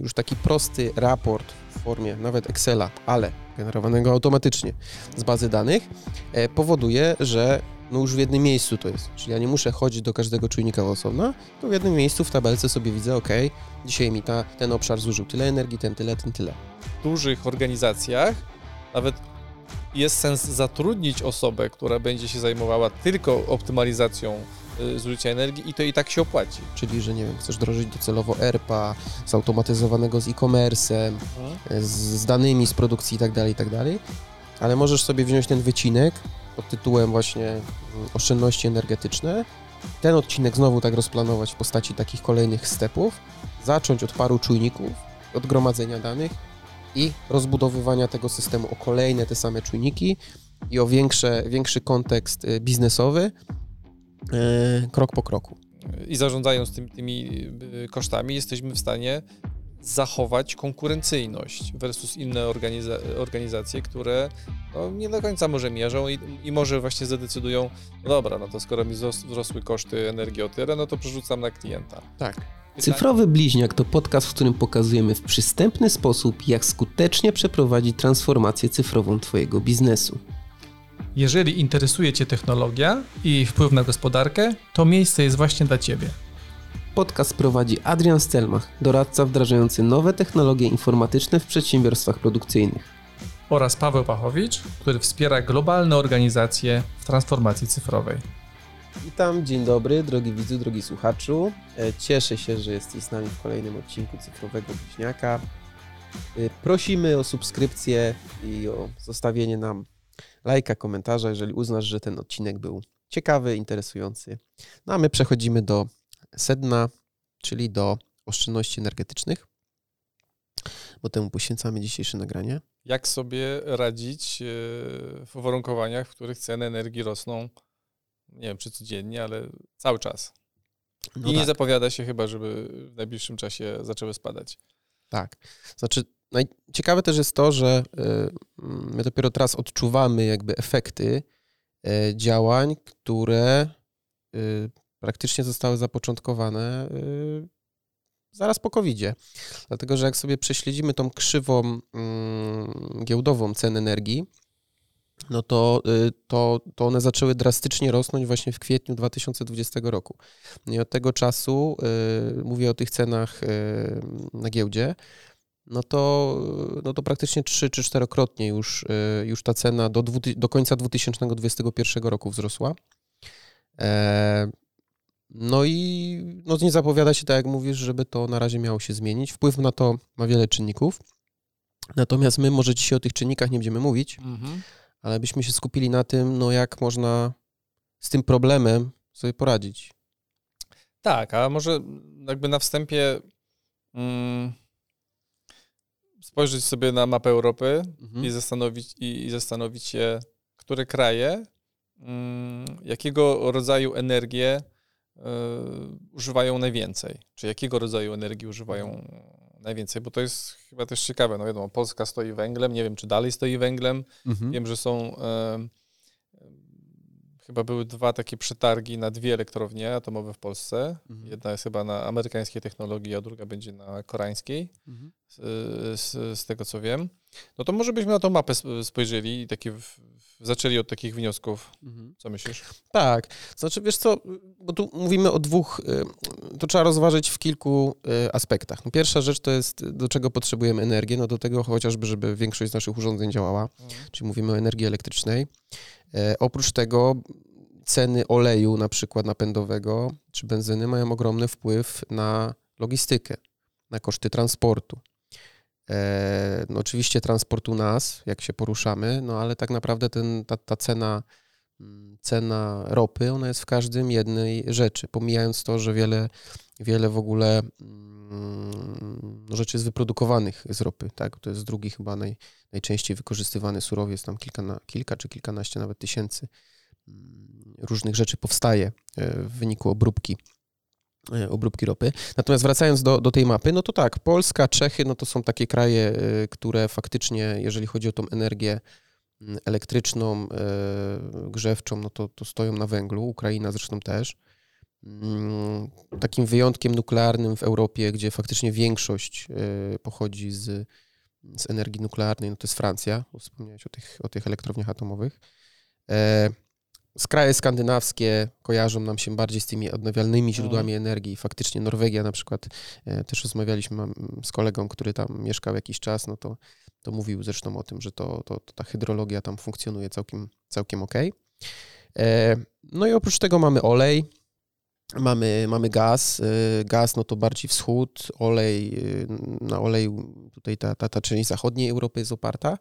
już taki prosty raport w formie nawet Excela, ale generowanego automatycznie z bazy danych, e, powoduje, że no już w jednym miejscu to jest. Czyli ja nie muszę chodzić do każdego czujnika osobna, to w jednym miejscu w tabelce sobie widzę, ok, dzisiaj mi ta, ten obszar zużył tyle energii, ten tyle, ten tyle. W dużych organizacjach nawet jest sens zatrudnić osobę, która będzie się zajmowała tylko optymalizacją zużycia energii i to i tak się opłaci. Czyli, że nie wiem, chcesz drożyć docelowo ERPA, zautomatyzowanego z e-commerce'em, z, z danymi z produkcji itd., tak itd., tak ale możesz sobie wziąć ten wycinek pod tytułem właśnie mm, oszczędności energetyczne, ten odcinek znowu tak rozplanować w postaci takich kolejnych stepów, zacząć od paru czujników, od gromadzenia danych i rozbudowywania tego systemu o kolejne te same czujniki i o większe, większy kontekst y, biznesowy, krok po kroku. I zarządzając tymi, tymi y, kosztami, jesteśmy w stanie zachować konkurencyjność versus inne organiza organizacje, które no, nie do końca może mierzą i, i, może właśnie zadecydują, no dobra, no to skoro mi wzrosły koszty energii o tyle, no to przerzucam na klienta. Tak. Cyfrowy Bliźniak to podcast, w którym pokazujemy w przystępny sposób, jak skutecznie przeprowadzić transformację cyfrową Twojego biznesu. Jeżeli interesuje Cię technologia i wpływ na gospodarkę, to miejsce jest właśnie dla Ciebie. Podcast prowadzi Adrian Stelmach, doradca wdrażający nowe technologie informatyczne w przedsiębiorstwach produkcyjnych. Oraz Paweł Pachowicz, który wspiera globalne organizacje w transformacji cyfrowej. Witam, dzień dobry, drogi widzu, drogi słuchaczu. E, cieszę się, że jesteś z nami w kolejnym odcinku Cyfrowego Bliźniaka. E, prosimy o subskrypcję i o zostawienie nam lajka, komentarza, jeżeli uznasz, że ten odcinek był ciekawy, interesujący. No a my przechodzimy do sedna, czyli do oszczędności energetycznych, bo temu poświęcamy dzisiejsze nagranie. Jak sobie radzić e, w uwarunkowaniach, w których ceny energii rosną, nie wiem czy codziennie, ale cały czas. No I tak. nie zapowiada się chyba, żeby w najbliższym czasie zaczęły spadać. Tak. Znaczy, no ciekawe też jest to, że e, my dopiero teraz odczuwamy jakby efekty e, działań, które praktycznie zostały zapoczątkowane y, zaraz po covid -zie. Dlatego, że jak sobie prześledzimy tą krzywą mm, giełdową cen energii, no to, y, to, to one zaczęły drastycznie rosnąć właśnie w kwietniu 2020 roku. I od tego czasu, y, mówię o tych cenach na giełdzie, no to, no to praktycznie trzy czy czterokrotnie już, już ta cena do, do końca 2021 roku wzrosła. E, no i no nie zapowiada się, tak jak mówisz, żeby to na razie miało się zmienić. Wpływ na to ma wiele czynników. Natomiast my może dzisiaj o tych czynnikach nie będziemy mówić, mhm. ale byśmy się skupili na tym, no jak można z tym problemem sobie poradzić. Tak, a może jakby na wstępie mm, spojrzeć sobie na mapę Europy mhm. i, zastanowić, i, i, zastanowić się, które kraje, mm, jakiego rodzaju energię E, używają najwięcej? Czy jakiego rodzaju energii używają najwięcej? Bo to jest chyba też ciekawe. No wiadomo, Polska stoi węglem, nie wiem, czy dalej stoi węglem. Mhm. Wiem, że są. E, chyba były dwa takie przetargi na dwie elektrownie atomowe w Polsce. Mhm. Jedna jest chyba na amerykańskiej technologii, a druga będzie na koreańskiej, mhm. z, z, z, tego co wiem. No to może byśmy na tą mapę spojrzeli i takie w, zaczęli od takich wniosków. Mhm. Co myślisz? Tak. Znaczy, wiesz co, bo tu mówimy o dwóch, y, to trzeba rozważyć w kilku y, aspektach. No, pierwsza rzecz to jest, do czego potrzebujemy energię, no do tego chociażby, żeby większość z naszych urządzeń działała, mhm. czyli mówimy o energii elektrycznej. E, oprócz tego ceny oleju na przykład napędowego czy benzyny mają ogromny wpływ na logistykę, na koszty transportu. E, no oczywiście transport u nas, jak się poruszamy, no ale tak naprawdę ten, ta, ta cena, mm, cena ropy, ona jest w każdym jednej rzeczy, pomijając to, że wiele, wiele w ogóle mm, rzeczy jest wyprodukowanych z ropy, tak? To jest drugi chyba naj, najczęściej wykorzystywany surowiec, tam kilka, na, kilka czy kilkanaście nawet tysięcy mm, różnych rzeczy powstaje e, w wyniku obróbki obróbki ropy. Natomiast wracając do, do tej mapy, no to tak, Polska, Czechy, no to są takie kraje, e, które faktycznie, jeżeli chodzi o tą energię mm, elektryczną, e, grzewczą, no to, to stoją na węglu, Ukraina zresztą też. mm, takim wyjątkiem nuklearnym w Europie, gdzie faktycznie większość e, pochodzi z, z energii nuklearnej, no to jest Francja, wspomniałeś o tych, o tych elektrowniach atomowych. E, z kraje skandynawskie kojarzą nam się bardziej z tymi odnawialnymi mhm. źródłami energii. Faktycznie Norwegia na przykład, też rozmawialiśmy z kolegą, który tam mieszkał jakiś czas, no to, to mówił zresztą o tym, że to, to, to ta hydrologia tam funkcjonuje całkiem, całkiem ok. No i oprócz tego mamy olej, mamy, mamy gaz. E, gaz no to bardziej wschód, olej, e, na oleju tutaj ta, ta, ta część zachodniej Europy jest oparta.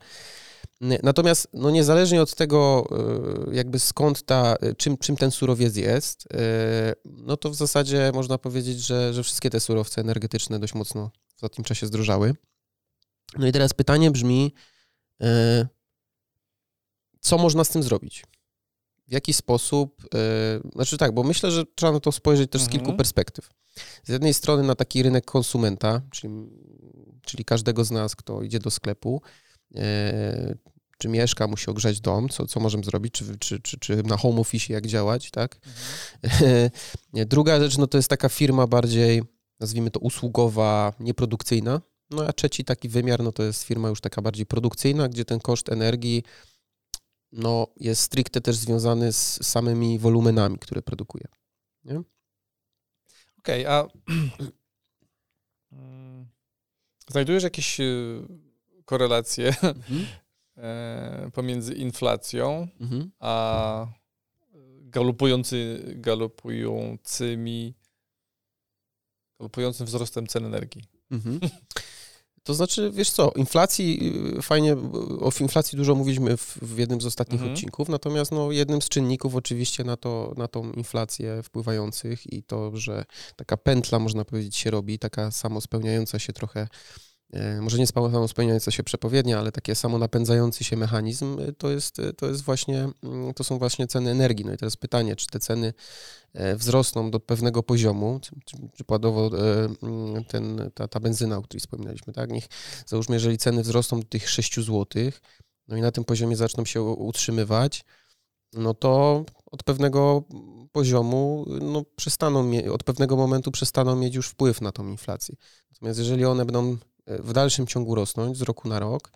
Natomiast no niezależnie od tego, e, jakby skąd ta, czym, czym ten surowiec jest, no to w zasadzie można powiedzieć, że, że wszystkie te surowce energetyczne dość mocno w ostatnim czasie zdrożały. No i teraz pytanie brzmi, co można z tym zrobić? W jaki sposób, yy, znaczy tak, bo myślę, że trzeba na to spojrzeć też z kilku mhm. perspektyw. Z jednej strony na taki rynek konsumenta, czyli, czyli każdego z nas, kto idzie do sklepu, yy, czy mieszka, musi ogrzać dom, co, co możemy zrobić, czy, czy, czy, czy na home office jak działać, tak? Mhm. Druga rzecz, no to jest taka firma bardziej, nazwijmy to usługowa, nieprodukcyjna, no a trzeci taki wymiar, no to jest firma już taka bardziej produkcyjna, gdzie ten koszt energii no, jest stricte też związany z samymi wolumenami, które produkuje. Okej, okay, a znajdujesz jakieś y, korelacje mhm. E, pomiędzy inflacją mhm. a galopujący, galopującymi galopującym wzrostem cen energii? Mhm. To znaczy, wiesz co, inflacji, y, fajnie, o inflacji dużo mówiliśmy w, w jednym z ostatnich mhm. odcinków, natomiast no, jednym z czynników oczywiście na, to, na tą inflację wpływających i to, że taka pętla, można powiedzieć, się robi, taka samospełniająca się trochę może nie samo spełniająca się przepowiednia, ale takie samo napędzający się mechanizm, e, to jest, e, to jest właśnie, mm, to są właśnie ceny energii. No i teraz pytanie, czy te ceny wzrosną do pewnego poziomu, przykładowo mm, ten, ta, ta benzyna, o której wspominaliśmy, tak? Niech załóżmy, jeżeli ceny wzrosną do tych 6 zł, no i na tym poziomie zaczną się utrzymywać, no to od pewnego poziomu, no przestaną, od pewnego momentu przestaną mieć już wpływ na tą inflację. Natomiast jeżeli one będą w dalszym ciągu rosnąć z roku na rok,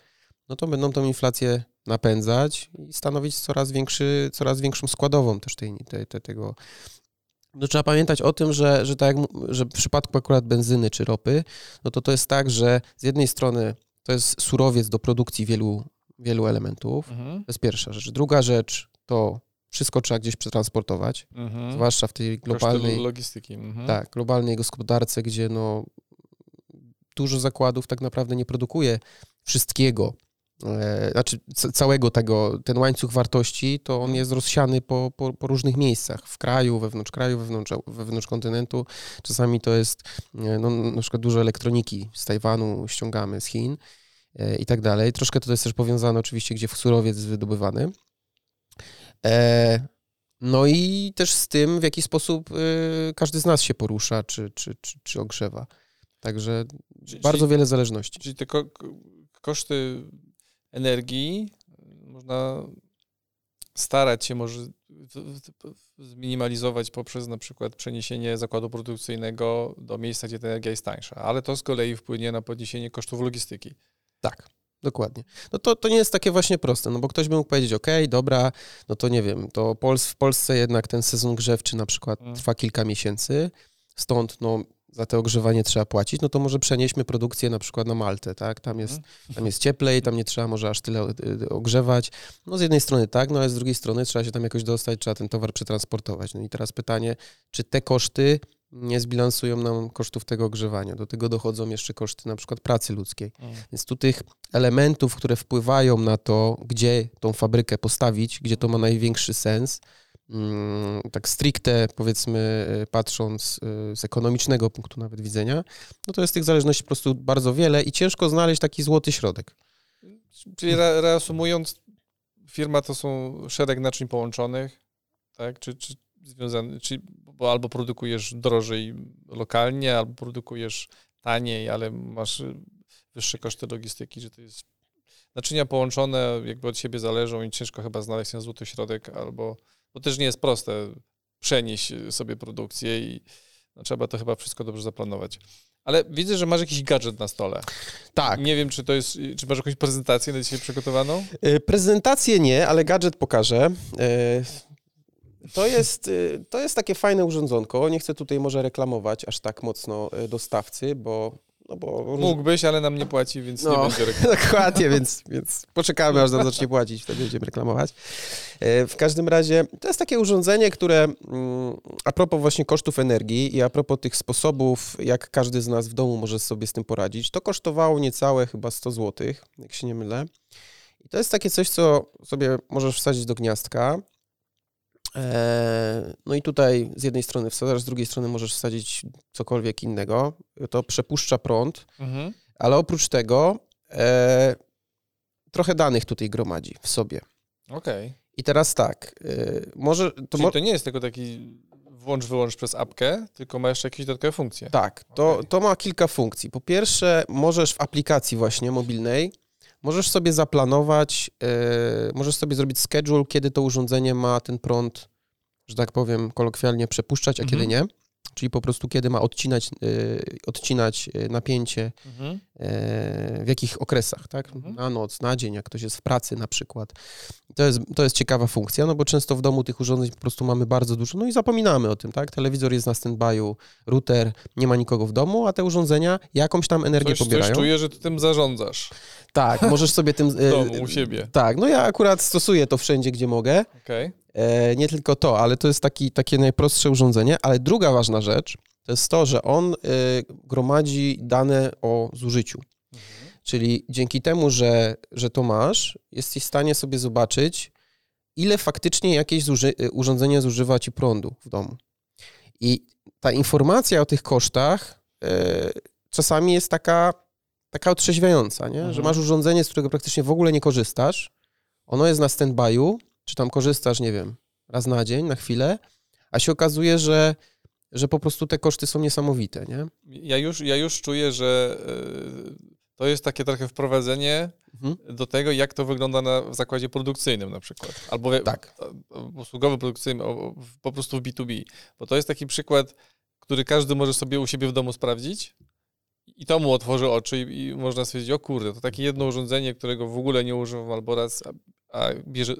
no to będą tą inflację napędzać i stanowić coraz, większy, coraz większą składową też tej, tej, tej, tego. No, trzeba pamiętać o tym, że, że, tak jak, że w przypadku akurat benzyny czy ropy, no to to jest tak, że z jednej strony to jest surowiec do produkcji wielu, wielu elementów. Mhm. To jest pierwsza rzecz. Druga rzecz to wszystko trzeba gdzieś przetransportować, mhm. zwłaszcza w tej globalnej logistyki. Mhm. Tak, globalnej gospodarce, gdzie no dużo zakładów tak naprawdę nie produkuje wszystkiego, e, znaczy całego tego, ten łańcuch wartości, to on jest rozsiany po, po, po, różnych miejscach, w kraju, wewnątrz kraju, wewnątrz, wewnątrz kontynentu. Czasami to jest, e, no, na przykład dużo elektroniki z Tajwanu ściągamy, z Chin e, i tak dalej. Troszkę to jest też powiązane oczywiście, gdzie surowiec jest wydobywany. No i też z tym, w jaki sposób każdy z nas się porusza, czy, czy, czy, czy ogrzewa. Także czyli, bardzo wiele zależności. Czyli te ko koszty energii można starać się może zminimalizować poprzez na przykład przeniesienie zakładu produkcyjnego do miejsca, gdzie ta energia jest tańsza, ale to z kolei wpłynie na podniesienie kosztów logistyki. Tak, dokładnie. No to, to nie jest takie właśnie proste, no bo ktoś by mógł powiedzieć, ok, dobra, no to nie wiem, to Pols w Polsce jednak ten sezon grzewczy na przykład hmm. trwa kilka miesięcy, stąd no za to ogrzewanie trzeba płacić, no to może przenieśmy produkcję na przykład na Maltę, tak? Tam jest, mhm. tam jest cieplej, tam nie trzeba może aż tyle y, ogrzewać. No z jednej strony tak, no ale z drugiej strony trzeba się tam jakoś dostać, trzeba ten towar przetransportować. No i teraz pytanie, czy te koszty nie zbilansują nam kosztów tego ogrzewania. Do tego dochodzą jeszcze koszty na przykład pracy ludzkiej. Mhm. Więc tu tych elementów, które wpływają na to, gdzie tą fabrykę postawić, gdzie to ma największy sens, Mm, tak stricte powiedzmy e, patrząc e, z ekonomicznego punktu nawet widzenia, no to jest tych zależności po prostu bardzo wiele i ciężko znaleźć taki złoty środek. Czyli reasumując, firma to są szereg naczyń połączonych, tak? Czy, czy związany, czy, bo albo produkujesz drożej lokalnie, albo produkujesz taniej, ale masz wyższe koszty logistyki, że to jest naczynia połączone jakby od siebie zależą i ciężko chyba znaleźć ten złoty środek albo to też nie jest proste. przenieść sobie produkcję i no, trzeba to chyba wszystko dobrze zaplanować. Ale widzę, że masz jakiś gadżet na stole. Tak. Nie wiem, czy to jest, czy masz jakąś prezentację na dzisiaj przygotowaną? Prezentację nie, ale gadżet pokażę. To jest, to jest takie fajne urządzonko. Nie chcę tutaj może reklamować aż tak mocno dostawcy, bo no bo... Mógłbyś, ale nam nie płaci, więc no, nie będzie reklamować. Dokładnie, więc, więc poczekamy, aż nam zacznie płacić, wtedy będziemy reklamować. E, w każdym razie to jest takie urządzenie, które mm, a propos właśnie kosztów energii i a propos tych sposobów, jak każdy z nas w domu może sobie z tym poradzić, to kosztowało niecałe chyba 100 zł, jak się nie mylę. I to jest takie coś, co sobie możesz wsadzić do gniazdka, no i tutaj z jednej strony wsadzasz, z drugiej strony możesz wsadzić cokolwiek innego. To przepuszcza prąd, mhm. ale oprócz tego e, trochę danych tutaj gromadzi w sobie. Okej. Okay. I teraz tak, e, może... To, mo to nie jest tylko taki włącz, wyłącz przez apkę, tylko ma jeszcze jakieś dodatkowe funkcje. Tak, to, okay. to ma kilka funkcji. Po pierwsze, możesz w aplikacji właśnie mobilnej Możesz sobie zaplanować, yy, możesz sobie zrobić schedule, kiedy to urządzenie ma ten prąd, że tak powiem kolokwialnie, przepuszczać, a mhm. kiedy nie. Czyli po prostu kiedy ma odcinać, yy, odcinać e, napięcie, mhm. yy, w jakich okresach, tak? Mhm. Na noc, na dzień, jak ktoś jest w pracy na przykład. To jest, to jest ciekawa funkcja, no bo często w domu tych urządzeń po prostu mamy bardzo dużo, no i zapominamy o tym, tak? Telewizor jest na standby'u, router, nie ma nikogo w domu, a te urządzenia jakąś tam energię coś, pobierają. Coś czuję, że ty tym zarządzasz. Tak, możesz sobie tym... W domu, u siebie. Tak, no ja akurat stosuję to wszędzie, gdzie mogę. Okay. E, nie tylko to, ale to jest taki, takie najprostsze urządzenie. Ale druga ważna rzecz to jest to, że on e, gromadzi dane o zużyciu. Mhm. Czyli dzięki temu, że, że to masz, jesteś w stanie sobie zobaczyć, ile faktycznie jakieś zuży e, urządzenie zużywa ci prądu w domu. I ta informacja o tych kosztach czasami jest taka, taka otrzeźwiająca, nie? że mhm. masz urządzenie, z którego praktycznie w ogóle nie korzystasz, ono jest na stand-by'u, czy tam korzystasz, nie wiem, raz na dzień, na chwilę, a się okazuje, że, że po prostu te koszty są niesamowite, nie? Ja już, ja już czuję, że e, to jest takie trochę wprowadzenie mhm. do tego, jak to wygląda na, w zakładzie produkcyjnym na przykład. Albo tak. usługowy produkcyjnym, po prostu w B2B. Bo to jest taki przykład, który każdy może sobie u siebie w domu sprawdzić i to mu otworzy oczy i, i można stwierdzić, o kurde, to takie jedno urządzenie, którego w ogóle nie używam albo raz, a bierze,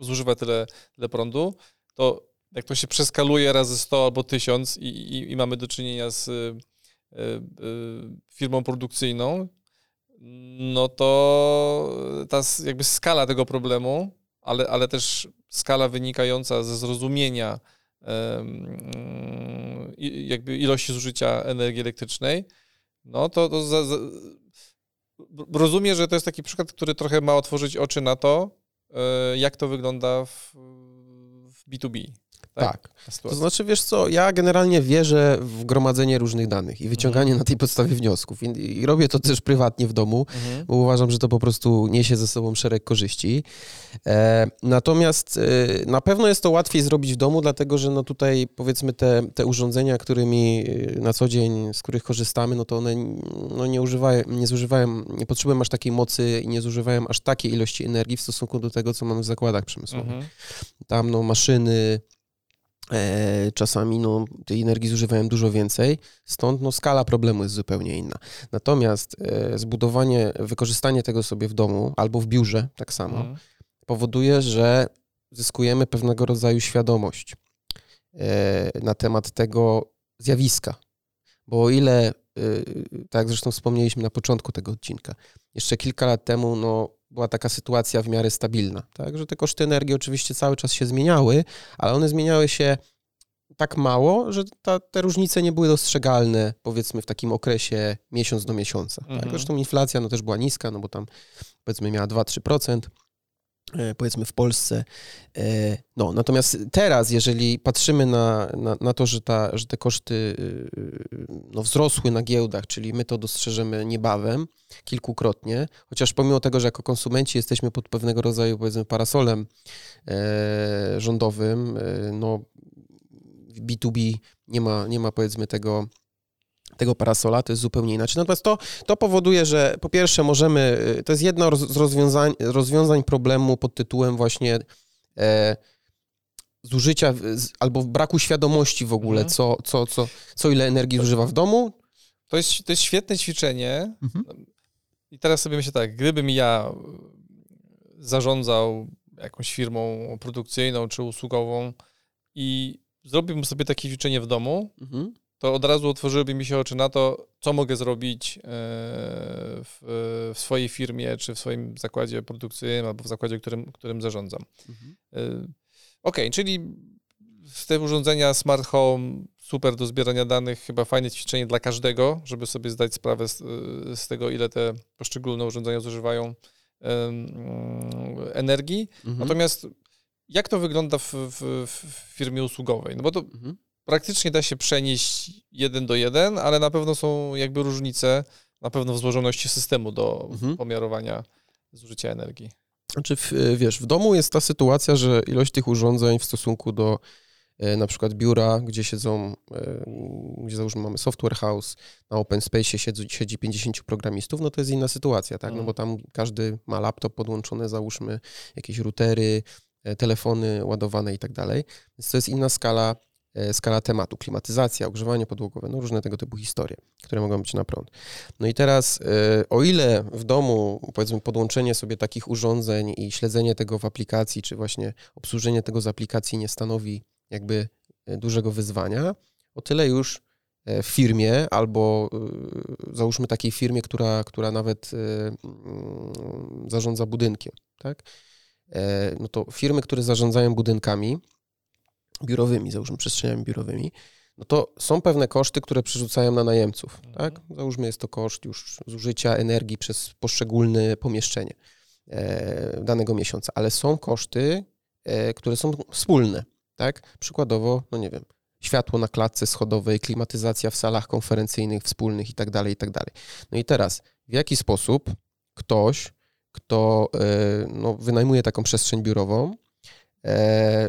zużywa tyle, tyle prądu, to jak to się przeskaluje razy 100 albo 1000 i, i, i mamy do czynienia z firmą produkcyjną, no to ta jakby skala tego problemu, ale, ale też skala wynikająca ze zrozumienia jakby ilości zużycia energii elektrycznej, no to, to za, za, rozumiem, że to jest taki przykład, który trochę ma otworzyć oczy na to, e, jak to wygląda w, w B2B. Tak. tak. To znaczy, wiesz co, ja generalnie wierzę w gromadzenie różnych danych i wyciąganie mhm. na tej podstawie wniosków. I, I, robię to też prywatnie w domu, mhm. bo uważam, że to po prostu niesie ze sobą szereg korzyści. E, natomiast e, na pewno jest to łatwiej zrobić w domu, dlatego że no tutaj powiedzmy te, te urządzenia, którymi e, na co dzień, z których korzystamy, no to one no nie używają, nie zużywają, nie potrzebują aż takiej mocy i nie zużywają aż takiej ilości energii w stosunku do tego, co mamy w zakładach przemysłowych. Mhm. Tam no maszyny, czasami no, tej energii zużywają dużo więcej, stąd no, skala problemu jest zupełnie inna. Natomiast e, zbudowanie, wykorzystanie tego sobie w domu albo w biurze tak samo mhm. powoduje, że zyskujemy pewnego rodzaju świadomość e, na temat tego zjawiska. Bo o ile, tak zresztą wspomnieliśmy na początku tego odcinka, jeszcze kilka lat temu no, była taka sytuacja w miarę stabilna, tak? że te koszty energii oczywiście cały czas się zmieniały, ale one zmieniały się tak mało, że ta, te różnice nie były dostrzegalne, powiedzmy, w takim okresie miesiąc do miesiąca. Tak? Mhm. Zresztą inflacja no, też była niska, no bo tam powiedzmy miała 2-3%. E, powiedzmy w Polsce. E, no, natomiast teraz, jeżeli patrzymy na, na, na, to, że, ta, że te koszty e, no, wzrosły na giełdach, czyli my to dostrzeżemy niebawem, kilkukrotnie, chociaż pomimo tego, że jako konsumenci jesteśmy pod pewnego rodzaju, powiedzmy, parasolem rządowym, no B2B nie ma, nie ma powiedzmy tego tego parasola, to jest zupełnie inaczej. Natomiast to, to powoduje, że po pierwsze możemy, y, to jest jedno z rozwiązań, rozwiązań problemu pod tytułem właśnie e, zużycia albo braku świadomości w ogóle, mhm. co, co, co, co ile energii zużywa w domu. To jest, to jest świetne ćwiczenie. Mhm. I teraz sobie myślę tak, gdybym ja zarządzał jakąś firmą produkcyjną czy usługową i zrobiłbym sobie takie ćwiczenie w domu, mhm. To od razu otworzyłyby mi się oczy na to, co mogę zrobić e, w, w swojej firmie, czy w swoim zakładzie produkcyjnym, albo w zakładzie, którym, którym zarządzam. Mhm. E, ok, czyli te urządzenia smart home, super do zbierania danych, chyba fajne ćwiczenie dla każdego, żeby sobie zdać sprawę z, z tego, ile te poszczególne urządzenia zużywają energii. Mhm. Natomiast jak to wygląda w, w, w, firmie usługowej? No bo to mhm. Praktycznie da się przenieść jeden do jeden, ale na pewno są jakby różnice, na pewno w złożoności systemu do mhm. pomiarowania zużycia energii. Znaczy, w, wiesz, w domu jest ta sytuacja, że ilość tych urządzeń w stosunku do e, na przykład biura, gdzie siedzą, e, gdzie załóżmy mamy software house, na open space siedzi, siedzi 50 programistów, no to jest inna sytuacja, tak? No bo tam każdy ma laptop podłączony, załóżmy jakieś routery, e, telefony ładowane i tak dalej. Więc to jest inna skala E, skala tematu, klimatyzacja, ogrzewanie podłogowe, no różne tego typu historie, które mogą być na prąd. No i teraz, e, o ile w domu, powiedzmy, podłączenie sobie takich urządzeń i śledzenie tego w aplikacji, czy właśnie obsłużenie tego z aplikacji nie stanowi jakby e, dużego wyzwania, o tyle już w firmie albo załóżmy takiej firmie, która, która nawet mm, zarządza budynkiem, tak? No to firmy, które zarządzają budynkami, biurowymi, załóżmy przestrzeniami biurowymi, no to są pewne koszty, które przerzucają na najemców. Mhm. Tak? Załóżmy, jest to koszt już zużycia energii przez poszczególne pomieszczenie e, danego miesiąca, ale są koszty, e, które są wspólne. Tak? Przykładowo, no nie wiem, światło na klatce schodowej, klimatyzacja w salach konferencyjnych wspólnych itd., tak itd. Tak no i teraz, w jaki sposób ktoś, kto e, no, wynajmuje taką przestrzeń biurową, e,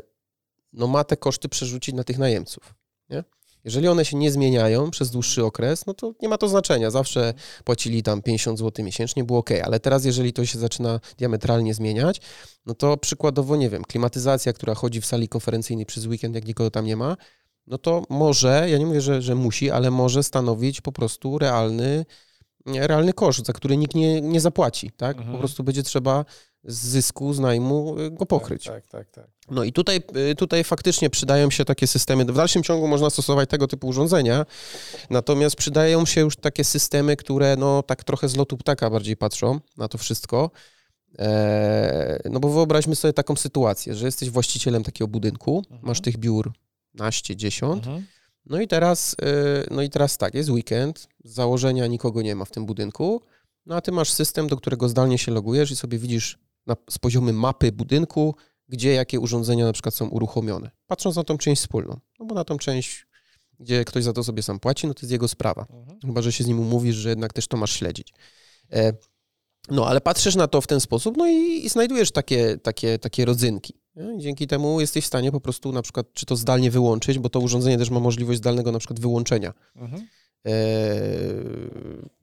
no ma te koszty przerzucić na tych najemców. Nie? Jeżeli one się nie zmieniają przez dłuższy okres, no to nie ma to znaczenia. Zawsze płacili tam 50 zł miesięcznie, było ok, ale teraz jeżeli to się zaczyna diametralnie zmieniać, no to przykładowo, nie wiem, klimatyzacja, która chodzi w sali konferencyjnej przez weekend, jak nikogo tam nie ma, no to może, ja nie mówię, że, że musi, ale może stanowić po prostu realny, realny koszt, za który nikt nie, nie zapłaci, tak? Mhm. Po prostu będzie trzeba z zysku, z najmu y, go pokryć. Tak, tak, tak, tak. No i tutaj, y, tutaj faktycznie przydają się takie systemy. W dalszym ciągu można stosować tego typu urządzenia, natomiast przydają się już takie systemy, które no tak trochę z lotu ptaka bardziej patrzą na to wszystko. Eee, no bo wyobraźmy sobie taką sytuację, że jesteś właścicielem takiego budynku, mhm. masz tych biur naście, dziesiąt, mhm. no i teraz, y, no i teraz tak, jest weekend, z założenia nikogo nie ma w tym budynku, no a ty masz system, do którego zdalnie się logujesz i sobie widzisz na, z poziomu mapy budynku, gdzie jakie urządzenia na przykład są uruchomione. Patrząc na tą część wspólną. No bo na tą część, gdzie ktoś za to sobie sam płaci, no to jest jego sprawa. Mhm. Chyba, że się z nim umówisz, że jednak też to masz śledzić. E, no, ale patrzysz na to w ten sposób, no i, i znajdujesz takie, takie, takie rodzynki. Nie? Dzięki temu jesteś w stanie po prostu na przykład, czy to zdalnie wyłączyć, bo to urządzenie też ma możliwość zdalnego na przykład wyłączenia. Mhm. E,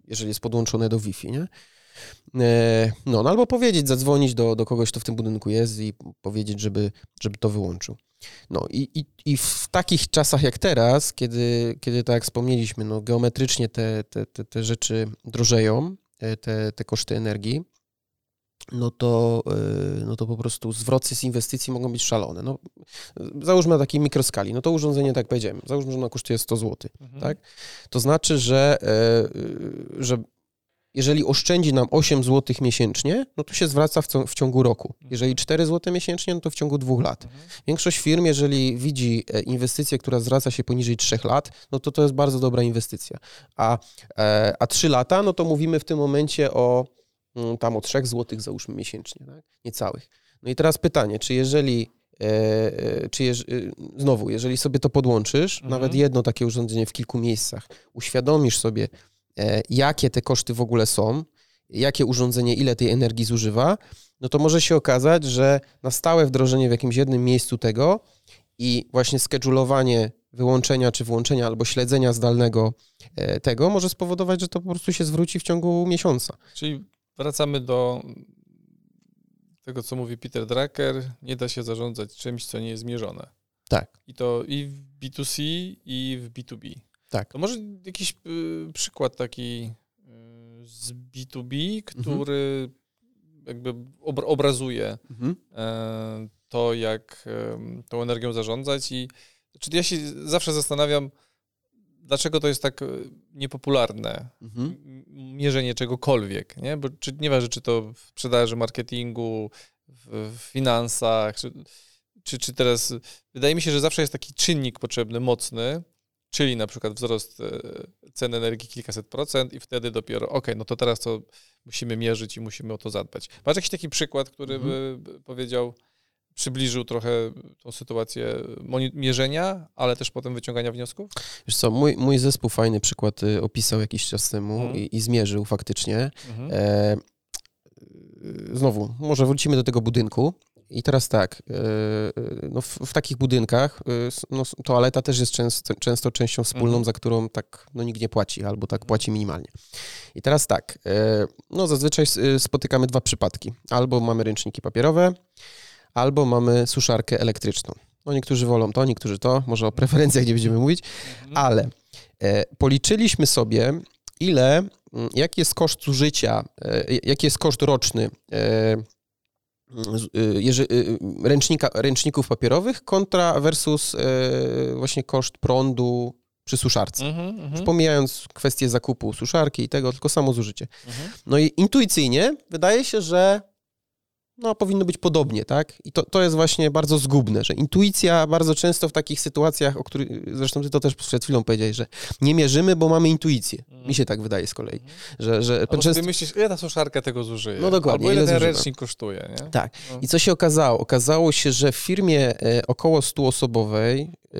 jeżeli jest podłączone do Wi-Fi, nie? E, no, no albo powiedzieć, zadzwonić do, do kogoś, kto w tym budynku jest i powiedzieć, żeby, żeby to wyłączył. No i, i, i w takich czasach jak teraz, kiedy, kiedy tak jak wspomnieliśmy, no, geometrycznie te, te, te, te rzeczy drożeją, e, te, te koszty energii, no to, e, no to po prostu zwroty z inwestycji mogą być szalone. No, załóżmy na takiej mikroskali, no to urządzenie, tak powiedziałem, załóżmy, że ono kosztuje 100 zł, mhm. tak? To znaczy, że, że jeżeli oszczędzi nam 8 zł miesięcznie, no to się zwraca w, w ciągu roku. Jeżeli 4 zł miesięcznie, no to w ciągu dwóch lat. Większość firm, jeżeli widzi e, inwestycję, która zwraca się poniżej 3 lat, no to to jest bardzo dobra inwestycja. A, e, a 3 lata, no to mówimy w tym momencie o mm, tam o 3 zł załóżmy miesięcznie, tak? niecałych. No i teraz pytanie, czy jeżeli e, czy jeż, znowu, jeżeli sobie to podłączysz, mhm. nawet jedno takie urządzenie w kilku miejscach, uświadomisz sobie, jakie te koszty w ogóle są, jakie urządzenie ile tej energii zużywa, no to może się okazać, że na stałe wdrożenie w jakimś jednym miejscu tego i właśnie skedżulowanie wyłączenia czy włączenia albo śledzenia zdalnego e, tego może spowodować, że to po prostu się zwróci w ciągu miesiąca. Czyli wracamy do tego, co mówi Peter Drucker, nie da się zarządzać czymś, co nie jest mierzone. Tak. I to i w B2C, i w B2B. Tak. To może jakiś y, przykład taki y, z B2B, który mhm. jakby ob obrazuje mhm. y, to, jak tą energią zarządzać i czy ja się zawsze zastanawiam, dlaczego to jest tak e, niepopularne, mhm. mierzenie czegokolwiek, nie? Bo czy, nieważne, czy to w sprzedaży, marketingu, w, w finansach, czy, czy, czy teraz, wydaje mi się, że zawsze jest taki czynnik potrzebny, mocny, czyli na przykład wzrost e, cen energii kilkaset procent i wtedy dopiero, ok, no to teraz to musimy mierzyć i musimy o to zadbać. Masz jakiś taki przykład, który mhm. by powiedział, przybliżył trochę tą sytuację mierzenia, ale też potem wyciągania wniosków? Wiesz co, mój, mój zespół fajny przykład y, opisał jakiś czas temu mhm. i, i, zmierzył faktycznie. Mhm. E, znowu, może wrócimy do tego budynku. I teraz tak, e, y, no w, w, takich budynkach no, toaleta też jest często, często częścią wspólną, mhm. za którą tak no, nikt nie płaci, albo tak płaci minimalnie. I teraz tak, e, no zazwyczaj spotykamy dwa przypadki. Albo mamy ręczniki papierowe, albo mamy suszarkę elektryczną. No niektórzy wolą to, niektórzy to, może o preferencjach nie będziemy mówić, mhm. ale e, policzyliśmy sobie, ile, mm, jaki jest koszt zużycia, e, jaki jest koszt roczny e, e jeżeli, e, ręcznika, ręczników papierowych kontra versus właśnie koszt prądu przy suszarce. Mm -hmm, pomijając kwestię zakupu suszarki i tego, tylko samo zużycie. -hmm. No i intuicyjnie wydaje się, że no, powinno być podobnie, tak? I to, to jest właśnie bardzo zgubne, że intuicja bardzo często w takich sytuacjach, o których zresztą ty to też przed chwilą powiedziałeś, że nie mierzymy, bo mamy intuicję. Mm. Mi się tak wydaje z kolei. Mm. Że, że Albo często... sobie myślisz, ile ta suszarka tego zużyje? No dokładnie. Albo ile, ile ten ręcznik kosztuje, nie? Tak. No. I co się okazało? Okazało się, że w firmie e, około 100 osobowej e,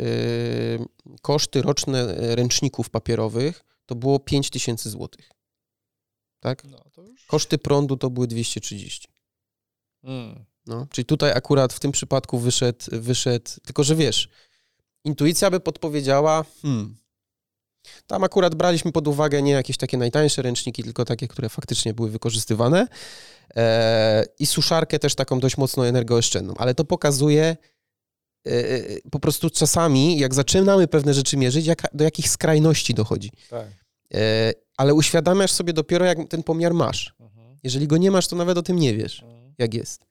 koszty roczne ręczników papierowych to było 5000 złotych. Tak? No, już... Koszty prądu to były 230. Mm. No, czyli tutaj akurat w tym przypadku wyszedł, wyszedł, tylko że wiesz, intuicja by podpowiedziała, hmm, tam akurat braliśmy pod uwagę nie jakieś takie najtańsze ręczniki, tylko takie, które faktycznie były wykorzystywane e, i suszarkę też taką dość mocno energooszczędną, ale to pokazuje e, e, po prostu czasami, jak zaczynamy pewne rzeczy mierzyć, jak, do jakich skrajności dochodzi. Tak. E, ale uświadamiasz sobie dopiero, jak ten pomiar masz. Mhm. Jeżeli go nie masz, to nawet o tym nie wiesz. Jak jest.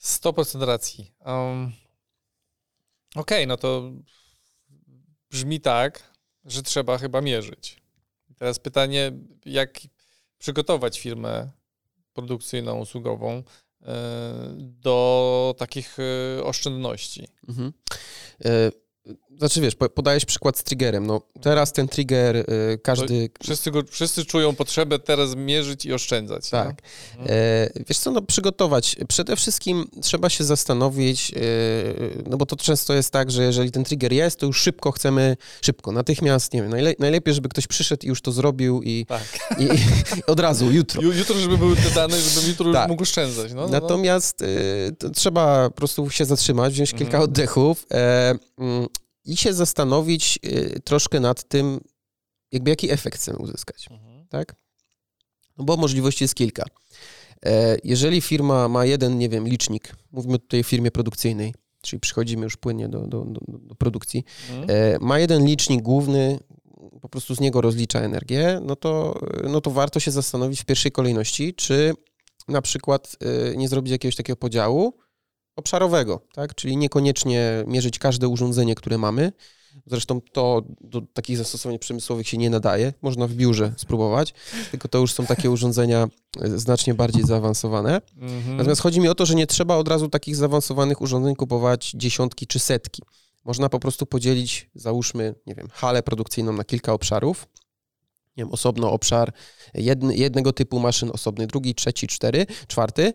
100% racji. Um, Okej, okay, no to brzmi tak, że trzeba chyba mierzyć. Teraz pytanie, jak przygotować firmę produkcyjną, usługową e, do takich e, oszczędności? Mhm. E, znaczy wiesz, podajesz przykład z triggerem. No, teraz ten trigger y, każdy... Wszyscy, go, wszyscy czują potrzebę teraz mierzyć i oszczędzać. Tak. No? E, wiesz co, no przygotować. Przede wszystkim trzeba się zastanowić, e, no bo to często jest tak, że jeżeli ten trigger jest, to już szybko chcemy, szybko, natychmiast, nie wiem, najle najlepiej, żeby ktoś przyszedł i już to zrobił i, tak. i, i od razu, jutro. Jutro, żeby były te dane, żeby jutro tak. mógł oszczędzać. No, no, no. Natomiast y, trzeba po prostu się zatrzymać, wziąć mhm. kilka oddechów. E, mm, i się zastanowić y, troszkę nad tym, jakby jaki efekt chcemy uzyskać, mhm. tak? No bo możliwości jest kilka. E, jeżeli firma ma jeden, nie wiem, licznik, mówimy tutaj o firmie produkcyjnej, czyli przychodzimy już płynnie do, do, do, do produkcji, mhm. E, ma jeden licznik główny, po prostu z niego rozlicza energię, no to, no to warto się zastanowić w pierwszej kolejności, czy na przykład y, nie zrobić jakiegoś takiego podziału, obszarowego, tak? czyli niekoniecznie mierzyć każde urządzenie, które mamy. Zresztą to do takich zastosowań przemysłowych się nie nadaje. Można w biurze spróbować, tylko to już są takie urządzenia e, znacznie bardziej zaawansowane. Mhm. Natomiast chodzi mi o to, że nie trzeba od razu takich zaawansowanych urządzeń kupować dziesiątki czy setki. Można po prostu podzielić, załóżmy, nie wiem, halę produkcyjną na kilka obszarów. Nie wiem, osobno obszar jednego typu maszyn, osobny drugi, trzeci, cztery, czwarty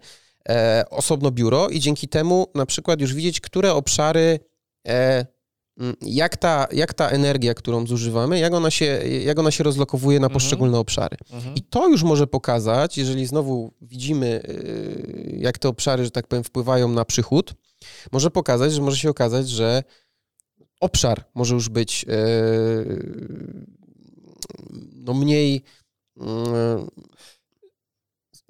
e, osobno biuro i dzięki temu na przykład już widzieć, które obszary, e, jak, ta, jak ta energia, którą zużywamy, jak ona się, jak ona się rozlokowuje na mhm. poszczególne obszary. Mhm. I to już może pokazać, jeżeli znowu widzimy, e, jak te obszary, że tak powiem, wpływają na przychód, może pokazać, że może się okazać, że obszar może już być e, no mniej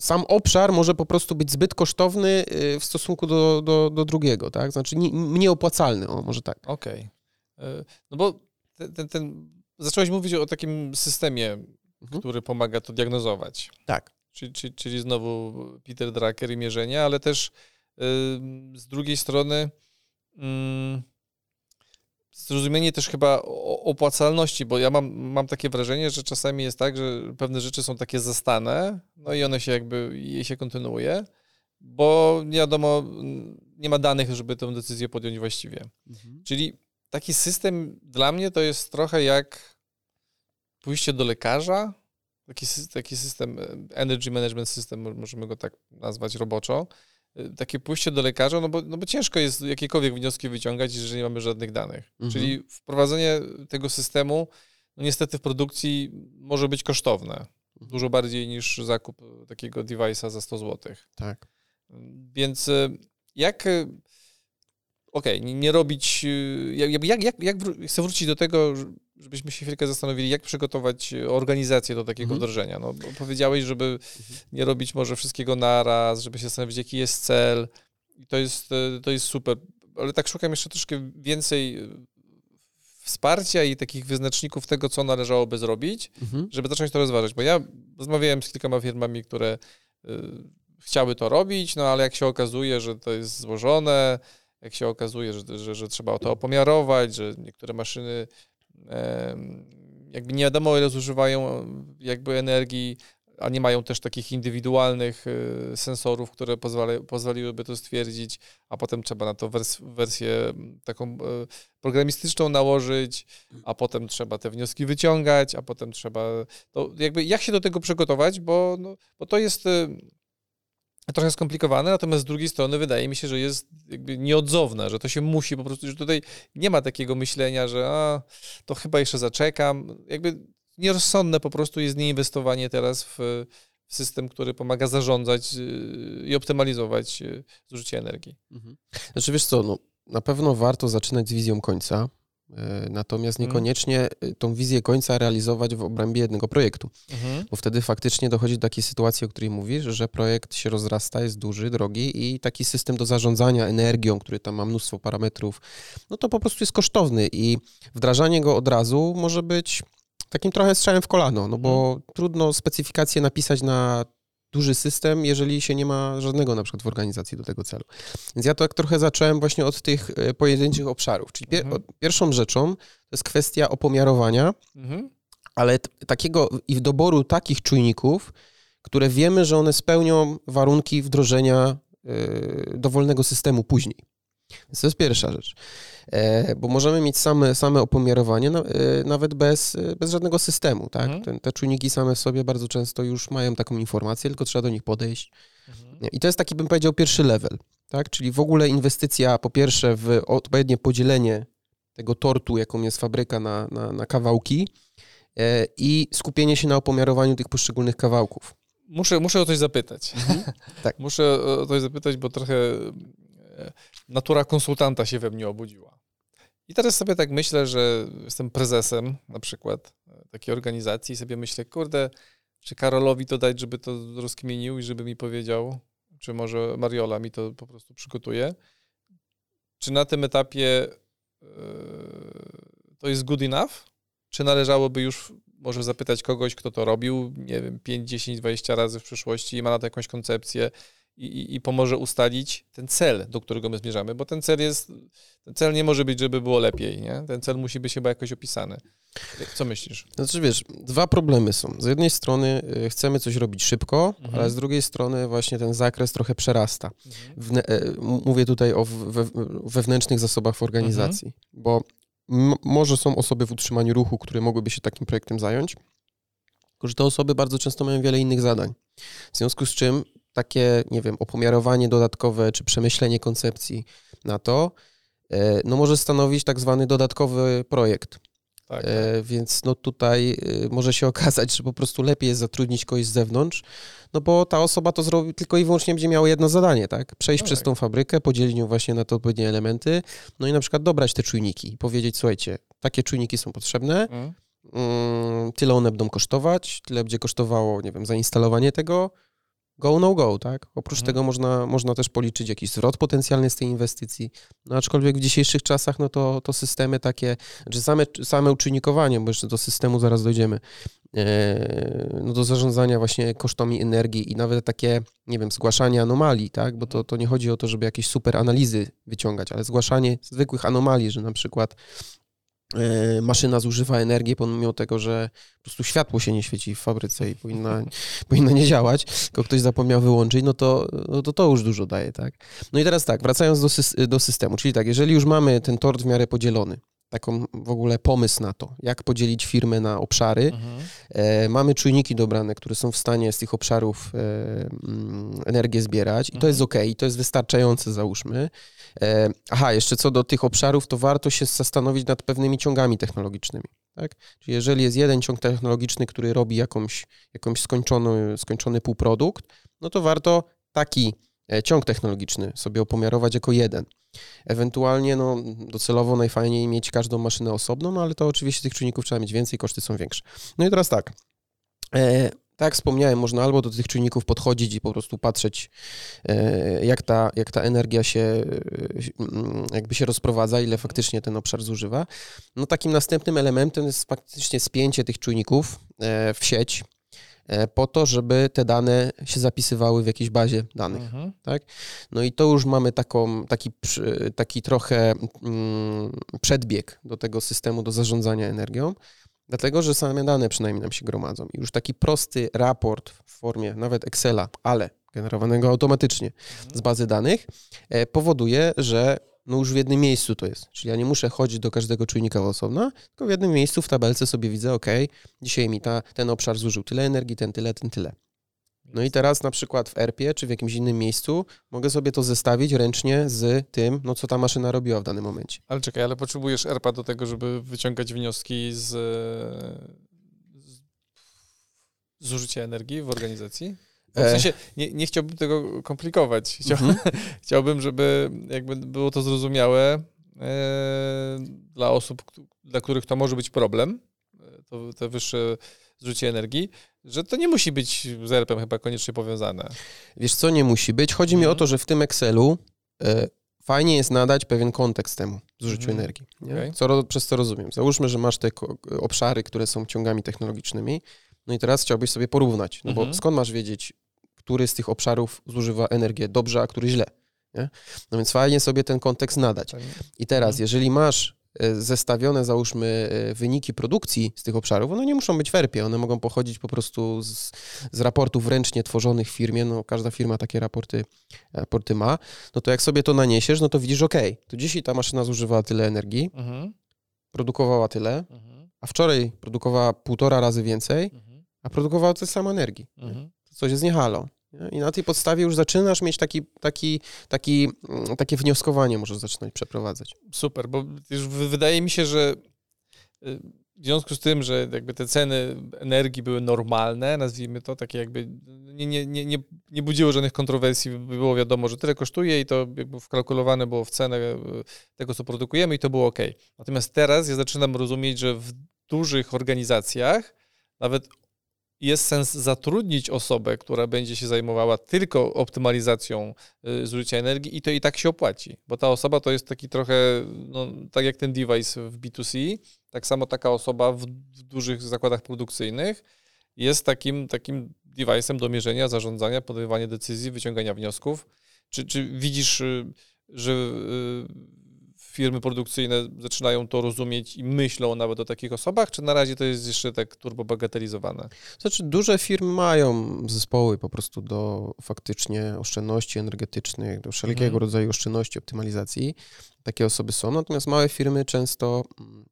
sam obszar może po prostu być zbyt kosztowny y, w stosunku do, do, do drugiego, tak? Znaczy nie, mniej opłacalny, o może tak. Okej. Okay. No bo ten, ten, ten, zacząłeś mówić o takim systemie, mhm. który pomaga to diagnozować. Tak. Czyli, czyli, czyli znowu Peter Drucker i mierzenia, ale też yy, z drugiej strony yy, zrozumienie też chyba opłacalności, bo ja mam, mam takie wrażenie, że czasami jest tak, że pewne rzeczy są takie zastane, no i one się jakby, je się kontynuuje, bo nie wiadomo, nie ma danych, żeby tę decyzję podjąć właściwie. Mhm. Czyli taki system dla mnie to jest trochę jak pójście do lekarza, taki, taki system, e, energy management system, możemy go tak nazwać roboczo, takie pójście do lekarza, no bo, no bo ciężko jest jakiekolwiek wnioski wyciągać, jeżeli nie mamy żadnych danych. Mhm. Czyli wprowadzenie tego systemu, no niestety w produkcji może być kosztowne. Mhm. Dużo bardziej niż zakup takiego device'a za 100 zł. Tak. Więc e, jak okej, okay, nie robić, jak, jak, jak, jak, chcę wrócić do tego, żebyśmy się chwilkę zastanowili, jak przygotować organizację do takiego mhm. wdrożenia. No, powiedziałeś, żeby mhm. nie robić może wszystkiego naraz, żeby się zastanowić, jaki jest cel. I to jest, e, to jest super. Ale tak szukam jeszcze troszkę więcej e, wsparcia i takich wyznaczników tego, co należałoby zrobić, mhm. żeby zacząć to rozważać. Bo ja rozmawiałem z kilkoma firmami, które y, chciały to robić, no ale jak się okazuje, że to jest złożone, jak się okazuje, że, że, że trzeba to opomiarować, że niektóre maszyny jakby nie wiadomo ile zużywają jakby energii, a nie mają też takich indywidualnych y, sensorów, które pozwoliłyby to stwierdzić, a potem trzeba na to wers wersję taką y, programistyczną nałożyć, a potem trzeba te wnioski wyciągać, a potem trzeba, to jakby jak się do tego przygotować, bo, no, bo to jest y, trochę skomplikowane, natomiast z drugiej strony wydaje mi się, że jest jakby nieodzowne, że to się musi po prostu, że tutaj nie ma takiego myślenia, że a, to chyba jeszcze zaczekam. Jakby nierozsądne po prostu jest nieinwestowanie teraz w, w system, który pomaga zarządzać y, i optymalizować y, zużycie energii. Mhm. Znaczy wiesz co, no, na pewno warto zaczynać z wizją końca, natomiast mhm. niekoniecznie mhm. tą wizję końca realizować w obrębie jednego projektu, mhm. bo wtedy faktycznie dochodzi do takiej sytuacji, o której mówisz, że projekt się rozrasta, jest duży, drogi i taki system do zarządzania energią, który tam ma mnóstwo parametrów, no to po prostu jest kosztowny i wdrażanie go od razu może być takim trochę strzałem w kolano, no bo mhm. trudno specyfikację napisać na duży system, jeżeli się nie ma żadnego na przykład w organizacji do tego celu. Więc ja to tak trochę zacząłem właśnie od tych e, pojedynczych obszarów. Czyli pier mhm. pierwszą rzeczą to jest kwestia opomiarowania, mhm. ale takiego i doboru takich czujników, które wiemy, że one spełnią warunki wdrożenia y, dowolnego systemu później. Więc to jest pierwsza rzecz. E, bo możemy mieć same, same opomiarowanie e, nawet bez, bez żadnego systemu. Tak? Mhm. Te czujniki same w sobie bardzo często już mają taką informację, tylko trzeba do nich podejść. Mhm. I to jest taki, bym powiedział, pierwszy level. Tak? Czyli w ogóle inwestycja po pierwsze w odpowiednie podzielenie tego tortu, jaką jest fabryka na, na, na kawałki e, i skupienie się na opomiarowaniu tych poszczególnych kawałków. Muszę, muszę o coś zapytać. Mhm. tak. Muszę o coś zapytać, bo trochę natura konsultanta się we mnie obudziła. I teraz sobie tak myślę, że jestem prezesem na przykład e, takiej organizacji i sobie myślę, kurde, czy Karolowi to dać, żeby to rozkmienił i żeby mi powiedział, czy może Mariola mi to po prostu przygotuje. Czy na tym etapie yy, to jest good enough? Czy należałoby już może zapytać kogoś, kto to robił, nie wiem, 5, 10, 20 razy w przyszłości i ma na to jakąś koncepcję i, i, pomoże ustalić ten cel, do którego my zmierzamy, bo ten cel jest, ten cel nie może być, żeby było lepiej, nie? Ten cel musi być chyba jakoś opisany. Co myślisz? Znaczy wiesz, dwa problemy są. Z jednej strony y, chcemy coś robić szybko, mhm. ale z drugiej strony właśnie ten zakres trochę przerasta. Mhm. Y, mówię tutaj o we, wewnętrznych zasobach w organizacji, mhm. bo może są osoby w utrzymaniu ruchu, które mogłyby się takim projektem zająć, tylko że te osoby bardzo często mają wiele innych zadań. W związku z czym takie, nie wiem, opomiarowanie dodatkowe czy przemyślenie koncepcji na to, e, no może stanowić tak zwany dodatkowy projekt. Tak, e, tak. Więc no tutaj e, może się okazać, że po prostu lepiej jest zatrudnić kogoś z zewnątrz, no bo ta osoba to zrobi tylko i wyłącznie będzie miała jedno zadanie, tak? Przejść no przez tak. tą fabrykę, podzielić ją właśnie na te odpowiednie elementy, no i na przykład dobrać te czujniki i powiedzieć, słuchajcie, takie czujniki są potrzebne, mm. Mm, tyle one będą kosztować, tyle będzie kosztowało, nie wiem, zainstalowanie tego, go, no go, tak? Oprócz Mhm. tego można, można też policzyć jakiś zwrot potencjalny z tej inwestycji. No aczkolwiek w dzisiejszych czasach, no to, to systemy takie, że same, same uczynnikowanie, bo jeszcze do systemu zaraz dojdziemy, e, no do zarządzania właśnie kosztami energii i nawet takie, nie wiem, zgłaszanie anomalii, tak? Bo to, to nie chodzi o to, żeby jakieś super analizy wyciągać, ale zgłaszanie zwykłych anomalii, że na przykład maszyna zużywa energię pomimo tego, że po prostu światło się nie świeci w fabryce i powinna, powinna nie działać, tylko ktoś zapomniał wyłączyć, no to, no to to już dużo daje, tak? No i teraz tak, wracając do, do systemu, czyli tak, jeżeli już mamy ten tort w miarę podzielony, taką w ogóle pomysł na to, jak podzielić firmę na obszary, Mhm. E, mamy czujniki dobrane, które są w stanie z tych obszarów e, mm, energię zbierać i to jest ok, to jest wystarczające, załóżmy. E, aha, jeszcze co do tych obszarów, to warto się zastanowić nad pewnymi ciągami technologicznymi. Tak? Czyli jeżeli jest jeden ciąg technologiczny, który robi jakąś, jakąś skończony, skończony półprodukt, no to warto taki ciąg technologiczny sobie opomiarować jako jeden. Ewentualnie no, docelowo najfajniej mieć każdą maszynę osobno, no ale to oczywiście tych czynników trzeba mieć więcej, koszty są większe. No i teraz tak. E, tak jak wspomniałem, można albo do tych czynników podchodzić i po prostu patrzeć, e, jak ta, jak ta energia się e, jakby się rozprowadza, ile faktycznie ten obszar zużywa. No takim następnym elementem jest faktycznie spięcie tych czujników e, w sieć e, po to, żeby te dane się zapisywały w jakiejś bazie danych. Mhm. No i to już mamy taką, taki, taki trochę mm, przedbieg do tego systemu do zarządzania energią, dlatego że same dane przynajmniej nam się gromadzą. I już taki prosty raport w formie nawet Excela, ale generowanego automatycznie z bazy danych, e, powoduje, że no już w jednym miejscu to jest. Czyli ja nie muszę chodzić do każdego czujnika osobna, tylko w jednym miejscu w tabelce sobie widzę, ok, dzisiaj mi ta, ten obszar zużył tyle energii, ten tyle, ten tyle. No i teraz na przykład w ERP-ie czy w jakimś innym miejscu mogę sobie to zestawić ręcznie z tym, no co ta maszyna robiła w danym momencie. Ale czekaj, ale potrzebujesz ERPA do tego, żeby wyciągać wnioski z, z zużycia energii w organizacji? Bo W E. sensie nie, nie chciałbym tego komplikować. Chciał, Mhm. Chciałbym, żeby jakby było to zrozumiałe e, dla osób, dla których to może być problem, e, to, to wyższe zużycie energii, że to nie musi być z ERP-em chyba koniecznie powiązane. Wiesz co, nie musi być. Chodzi mi o Mhm. to, że w tym Excelu fajnie jest nadać pewien kontekst temu zużyciu Mhm. energii. Okej. Co, przez co rozumiem. Załóżmy, że masz te obszary, które są ciągami technologicznymi, no i teraz chciałbyś sobie porównać, no bo skąd masz wiedzieć, który z tych obszarów zużywa energię dobrze, a który źle. Nie? No więc fajnie sobie ten kontekst nadać. I teraz, Mhm. jeżeli masz e, zestawione, załóżmy, e, wyniki produkcji z tych obszarów, one nie muszą być w ERP-ie, one mogą pochodzić po prostu z, z raportów ręcznie tworzonych w firmie, no każda firma takie raporty, raporty ma, no to jak sobie to naniesiesz, no to widzisz, ok, to dzisiaj ta maszyna zużywała tyle energii, Mhm. produkowała tyle, Mhm. a wczoraj produkowała półtora razy więcej, Mhm. a produkowała tyle samo energii. Mhm. To coś jest nie halo. nie? I na tej podstawie już zaczynasz mieć taki, taki, taki, mm, takie wnioskowanie, możesz zaczynać przeprowadzać. Super, bo już wy- wydaje mi się, że y, w związku z tym, że jakby te ceny energii były normalne, nazwijmy to, takie jakby nie, nie, nie, nie, budziły żadnych kontrowersji, by było wiadomo, że tyle kosztuje i to wkalkulowane było w cenę y, tego, co produkujemy i to było ok. Natomiast teraz ja zaczynam rozumieć, że w dużych organizacjach nawet jest sens zatrudnić osobę, która będzie się zajmowała tylko optymalizacją y, zużycia energii i to i tak się opłaci, bo ta osoba to jest taki trochę, no, tak jak ten device w B2C, tak samo taka osoba w, w dużych zakładach produkcyjnych jest takim, takim device'em do mierzenia, zarządzania, podejmowania decyzji, wyciągania wniosków. Czy, czy widzisz, y, że y, firmy produkcyjne zaczynają to rozumieć i myślą nawet o takich osobach, czy na razie to jest jeszcze tak turbo bagatelizowane? Znaczy, duże firmy mają zespoły po prostu do faktycznie oszczędności energetycznych, do wszelkiego Mhm. rodzaju oszczędności, optymalizacji. Takie osoby są, natomiast małe firmy często mm,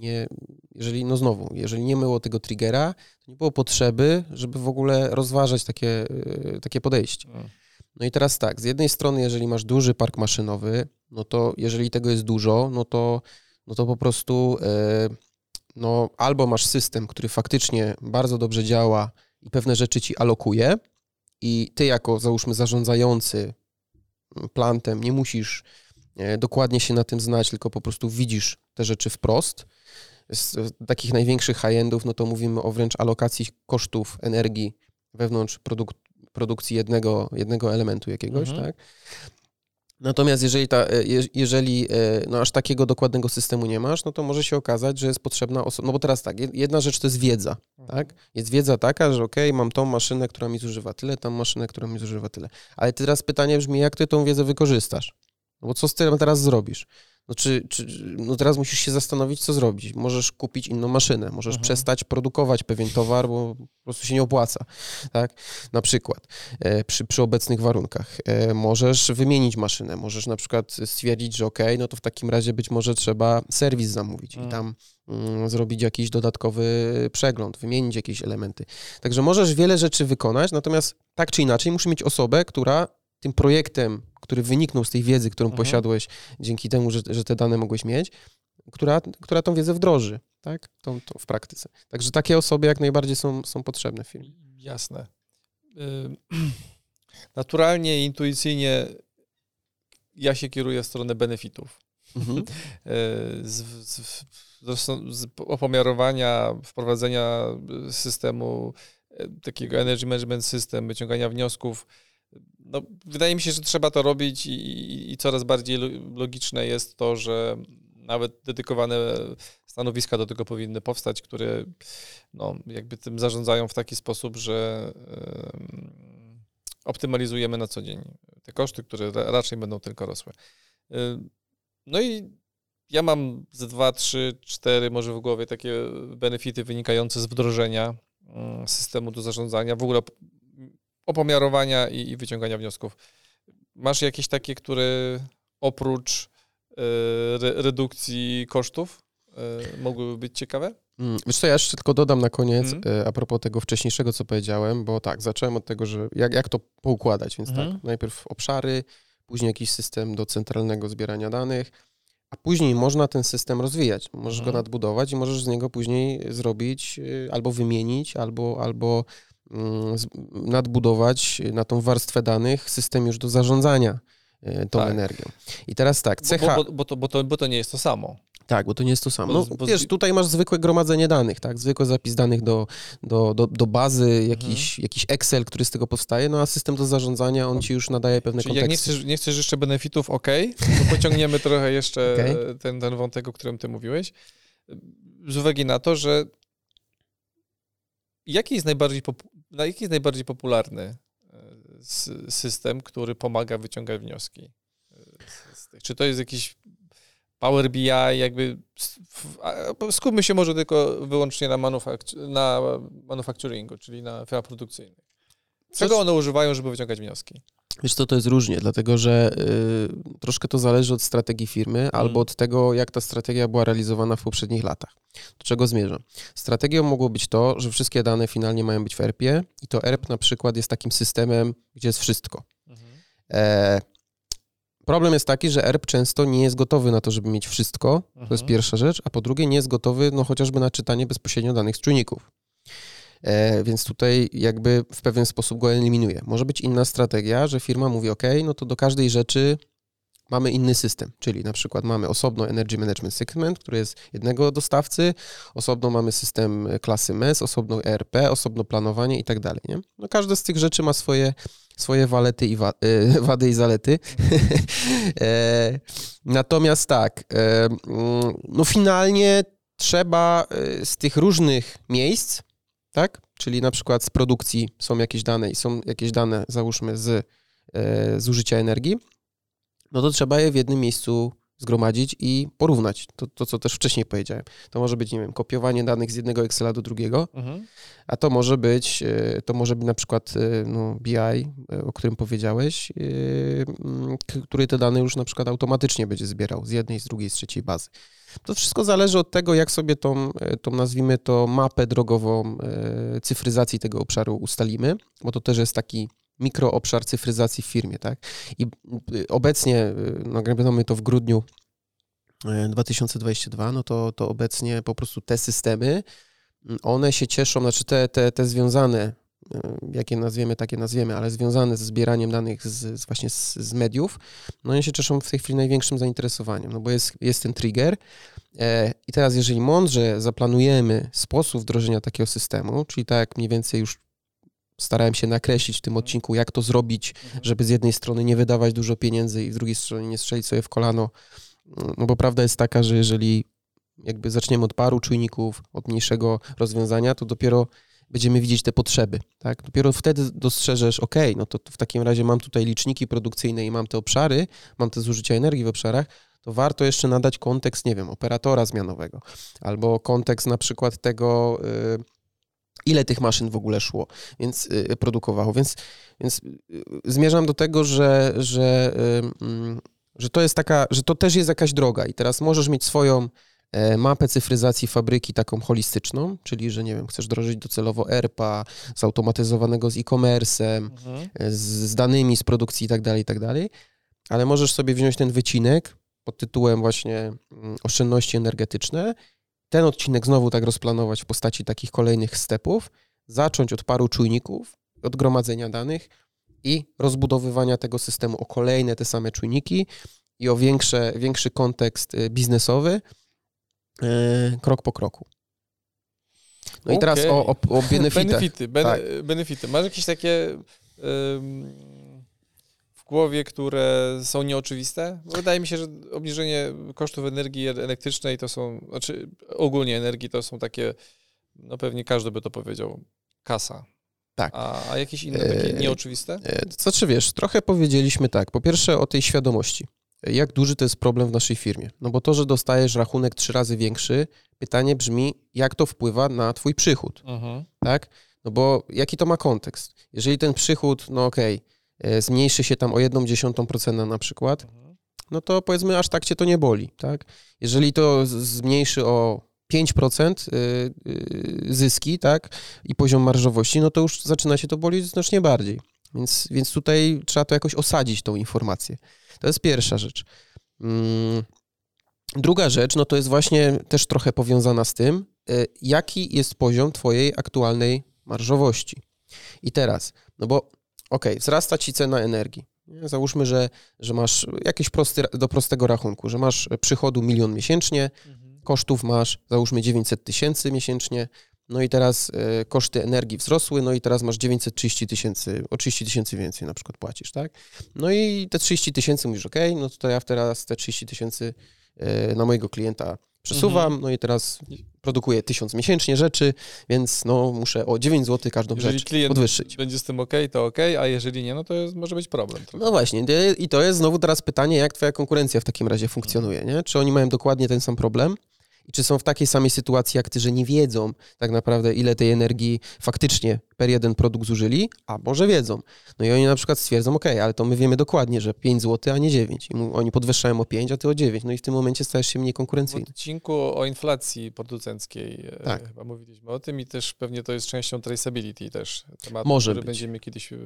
nie, jeżeli, no znowu, jeżeli nie było tego triggera, to nie było potrzeby, żeby w ogóle rozważać takie, y, takie podejście. Mm. No i teraz tak, z jednej strony, jeżeli masz duży park maszynowy, no to jeżeli tego jest dużo, no to, no to po prostu e, no, albo masz system, który faktycznie bardzo dobrze działa i pewne rzeczy ci alokuje i ty jako, załóżmy, zarządzający plantem nie musisz e, dokładnie się na tym znać, tylko po prostu widzisz te rzeczy wprost. Z takich największych high-endów, no to mówimy o wręcz alokacji kosztów energii wewnątrz produkt, produkcji jednego, jednego elementu jakiegoś, mhm. tak? Natomiast jeżeli, ta, e, jeżeli e, no aż takiego dokładnego systemu nie masz, no to może się okazać, że jest potrzebna osoba. No bo teraz tak, jedna rzecz to jest wiedza, mhm. tak? Jest wiedza taka, że okej, okay, mam tą maszynę, która mi zużywa tyle, tam maszynę, która mi zużywa tyle. Ale teraz pytanie brzmi, jak ty tą wiedzę wykorzystasz? No bo co z tym teraz zrobisz? No, czy, czy, no teraz musisz się zastanowić, co zrobić. Możesz kupić inną maszynę, możesz mhm. przestać produkować pewien towar, bo po prostu się nie opłaca, tak? Na przykład e, przy, przy obecnych warunkach. E, możesz wymienić maszynę, możesz na przykład stwierdzić, że ok, no to w takim razie być może trzeba serwis zamówić mhm. i tam mm, zrobić jakiś dodatkowy przegląd, wymienić jakieś elementy. Także możesz wiele rzeczy wykonać, natomiast tak czy inaczej musisz mieć osobę, która tym projektem, który wyniknął z tej wiedzy, którą mhm. posiadłeś dzięki temu, że, że te dane mogłeś mieć, która, która tą wiedzę wdroży, tak? Tą, tą w praktyce. Także takie osoby jak najbardziej są, są potrzebne w firmie. Jasne. Naturalnie, intuicyjnie ja się kieruję w stronę benefitów. Mhm. Y, z, z, z, opomiarowania, wprowadzenia systemu y, takiego energy management system, wyciągania wniosków, no, wydaje mi się, że trzeba to robić i, i, coraz bardziej logiczne jest to, że nawet dedykowane stanowiska do tego powinny powstać, które no, jakby tym zarządzają w taki sposób, że optymalizujemy na co dzień te koszty, które raczej będą tylko rosły. Yy, no i ja mam ze dwa, trzy, cztery może w głowie takie benefity wynikające z wdrożenia mm, systemu do zarządzania, w ogóle opomiarowania i, i wyciągania wniosków. Masz jakieś takie, które oprócz y, re, redukcji kosztów y, mogłyby być ciekawe? Mm, wiesz co, ja jeszcze tylko dodam na koniec mm. a propos tego wcześniejszego, co powiedziałem, bo tak, zacząłem od tego, że jak, jak to poukładać, więc mm. tak, mhm. najpierw obszary, później jakiś system do centralnego zbierania danych, a później można ten system rozwijać. Możesz mm. go mhm. nadbudować i możesz z niego później zrobić albo wymienić, albo, albo nadbudować na tą warstwę danych system już do zarządzania e, tą tak. energią. I teraz tak, cecha... Bo, bo, bo, to, bo, to, bo to nie jest to samo. Tak, bo to nie jest to samo. No, bo, wiesz, tutaj masz zwykłe gromadzenie danych, tak? Zwykły zapis danych do, do, do, do bazy, jakiś, mhm. jakiś Excel, który z tego powstaje, no a system do zarządzania, on ci już nadaje pewne Czyli konteksty. jak nie chcesz, nie chcesz jeszcze benefitów, ok, to pociągniemy trochę jeszcze okay. ten, ten wątek, o którym ty mówiłeś. Z uwagi na to, że jaki jest najbardziej, jaki jest najbardziej popularny e, system, który pomaga wyciągać wnioski? E, Czy to jest jakiś Power BI, jakby skupmy się może tylko wyłącznie na, manufaktur na manufacturingu, czyli na firmach produkcyjnych. Czego one używają, żeby wyciągać wnioski? Wiesz co, to jest różnie, dlatego że y, troszkę to zależy od strategii firmy mm. albo od tego, jak ta strategia była realizowana w poprzednich latach. Do czego zmierzam? Strategią mogło być to, że wszystkie dane finalnie mają być w ERP-ie i to ERP na przykład jest takim systemem, gdzie jest wszystko. Mhm. E, problem jest taki, że ERP często nie jest gotowy na to, żeby mieć wszystko, to jest mhm. pierwsza rzecz, a po drugie nie jest gotowy no, chociażby na czytanie bezpośrednio danych z czujników. E, więc tutaj jakby w pewien sposób go eliminuje. Może być inna strategia, że firma mówi, OK, no to do każdej rzeczy mamy inny system, czyli na przykład mamy osobno Energy Management Segment, który jest jednego dostawcy, osobno mamy system klasy MES, osobno ERP, osobno planowanie i tak dalej. No każde z tych rzeczy ma swoje, swoje walety i wa e, wady i zalety. e, natomiast tak, mm, no finalnie trzeba z tych różnych miejsc tak? Czyli na przykład z produkcji są jakieś dane i są jakieś dane, załóżmy, z e, zużycia energii, no to trzeba je w jednym miejscu zgromadzić i porównać. To, to, co też wcześniej powiedziałem. To może być, nie wiem, kopiowanie danych z jednego Excela do drugiego, mhm. a to może być, e, to może być na przykład e, no, BI, e, o którym powiedziałeś, który te dane już na przykład automatycznie będzie zbierał z jednej, z drugiej, z trzeciej bazy. To wszystko zależy od tego, jak sobie tą, tą nazwijmy to mapę drogową cyfryzacji tego obszaru ustalimy, bo to też jest taki mikroobszar cyfryzacji w firmie, tak? I obecnie, y, nagrywamy to w grudniu 2022, y, no to, to obecnie po prostu te systemy, one się cieszą, znaczy te, te, te związane, jakie nazwiemy, takie nazwiemy, ale związane ze zbieraniem danych z, z właśnie z, z, mediów, no one się cieszą w tej chwili największym zainteresowaniem, no bo jest, jest ten trigger. E, I teraz, jeżeli mądrze zaplanujemy sposób wdrożenia takiego systemu, czyli tak jak mniej więcej już starałem się nakreślić w tym odcinku, jak to zrobić, żeby z jednej strony nie wydawać dużo pieniędzy i z drugiej strony nie strzelić sobie w kolano. No bo prawda jest taka, że jeżeli jakby zaczniemy od paru czujników, od mniejszego rozwiązania, to dopiero będziemy widzieć te potrzeby, tak? Dopiero wtedy dostrzeżesz, ok, no to w takim razie mam tutaj liczniki produkcyjne i mam te obszary, mam te zużycia energii w obszarach, to warto jeszcze nadać kontekst, nie wiem, operatora zmianowego, albo kontekst na przykład tego, y, ile tych maszyn w ogóle szło, więc y, produkowało. Więc, więc y, zmierzam do tego, że, że, mm, że to jest taka, że to też jest jakaś droga i teraz możesz mieć swoją mapę cyfryzacji fabryki taką holistyczną, czyli że nie wiem, chcesz drożyć docelowo ERPA, zautomatyzowanego z e-commerce'em, mhm. E, z, z, danymi z produkcji i tak dalej, i tak ale możesz sobie wziąć ten wycinek pod tytułem właśnie mm, oszczędności energetyczne ten odcinek znowu tak rozplanować w postaci takich kolejnych stepów, zacząć od paru czujników, od gromadzenia danych i rozbudowywania tego systemu o kolejne te same czujniki i o większe, większy kontekst y, biznesowy, krok po kroku. No okay. i teraz o, o, o benefitach. Benefity, ben, tak. benefity. Masz jakieś takie w głowie, które są nieoczywiste? Wydaje mi się, że obniżenie kosztów energii elektrycznej to są, znaczy ogólnie energii to są takie, no pewnie każdy by to powiedział, kasa. Tak. A, a jakieś inne takie e, nieoczywiste? E, co czy wiesz, trochę powiedzieliśmy tak. Po pierwsze o tej świadomości. Jak duży to jest problem w naszej firmie? No bo to, że dostajesz rachunek trzy razy większy, pytanie brzmi, jak to wpływa na twój przychód, mhm. tak? No bo jaki to ma kontekst? Jeżeli ten przychód, no okej, okay, E, zmniejszy się tam o 1,1% na przykład, no to powiedzmy aż tak cię to nie boli, tak? Jeżeli to zmniejszy o 5% y, y, zyski, tak, i poziom marżowości, no to już zaczyna się to bolić znacznie bardziej. Więc, więc tutaj trzeba to jakoś osadzić, tą informację. To jest pierwsza rzecz. Mm, druga rzecz, no to jest właśnie też trochę powiązana z tym, y, jaki jest poziom twojej aktualnej marżowości. I teraz, no bo ok, wzrasta ci cena energii. Załóżmy, że, że masz jakieś prosty, do prostego rachunku, że masz przychodu milion miesięcznie, mhm. kosztów masz załóżmy 900 tysięcy miesięcznie, no i teraz y, koszty energii wzrosły, no i teraz masz 930 tysięcy, o 30 tysięcy więcej na przykład płacisz, tak? No i te 30 tysięcy mówisz, ok, no to ja teraz te 30 tysięcy y, na mojego klienta przesuwam, mhm. no i teraz produkuję tysiąc miesięcznie rzeczy, więc no muszę o 9 zł każdą jeżeli rzecz klient podwyższyć. będzie z tym ok, to ok, a jeżeli nie, no to jest, może być problem. No właśnie i to jest znowu teraz pytanie, jak twoja konkurencja w takim razie funkcjonuje, nie? Czy oni mają dokładnie ten sam problem? I czy są w takiej samej sytuacji jak ty, że nie wiedzą tak naprawdę, ile tej energii faktycznie per jeden produkt zużyli, a może wiedzą. No i oni na przykład stwierdzą, ok, ale to my wiemy dokładnie, że 5 zł, a nie 9. I oni podwyższają o 5, a ty o 9. No i w tym momencie stajesz się mniej konkurencyjny. W odcinku o inflacji producenckiej e, tak. chyba mówiliśmy o tym i też pewnie to jest częścią traceability też temat, może który być. będziemy kiedyś e,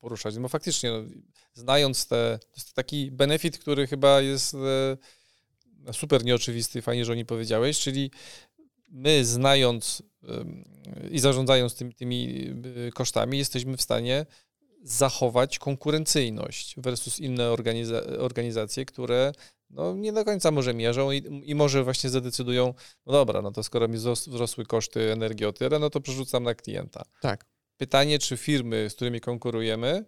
poruszać. No faktycznie, no, znając te, to jest taki benefit, który chyba jest e, super nieoczywisty, fajnie, że o nim powiedziałeś, czyli my znając i zarządzając tymi, tymi y, kosztami, jesteśmy w stanie zachować konkurencyjność versus inne organiza organizacje, które no, nie do końca może mierzą i, i, może właśnie zadecydują, no dobra, no to skoro mi wzrosły koszty energii o tyle, no to przerzucam na klienta. Tak. Pytanie, czy firmy, z którymi konkurujemy,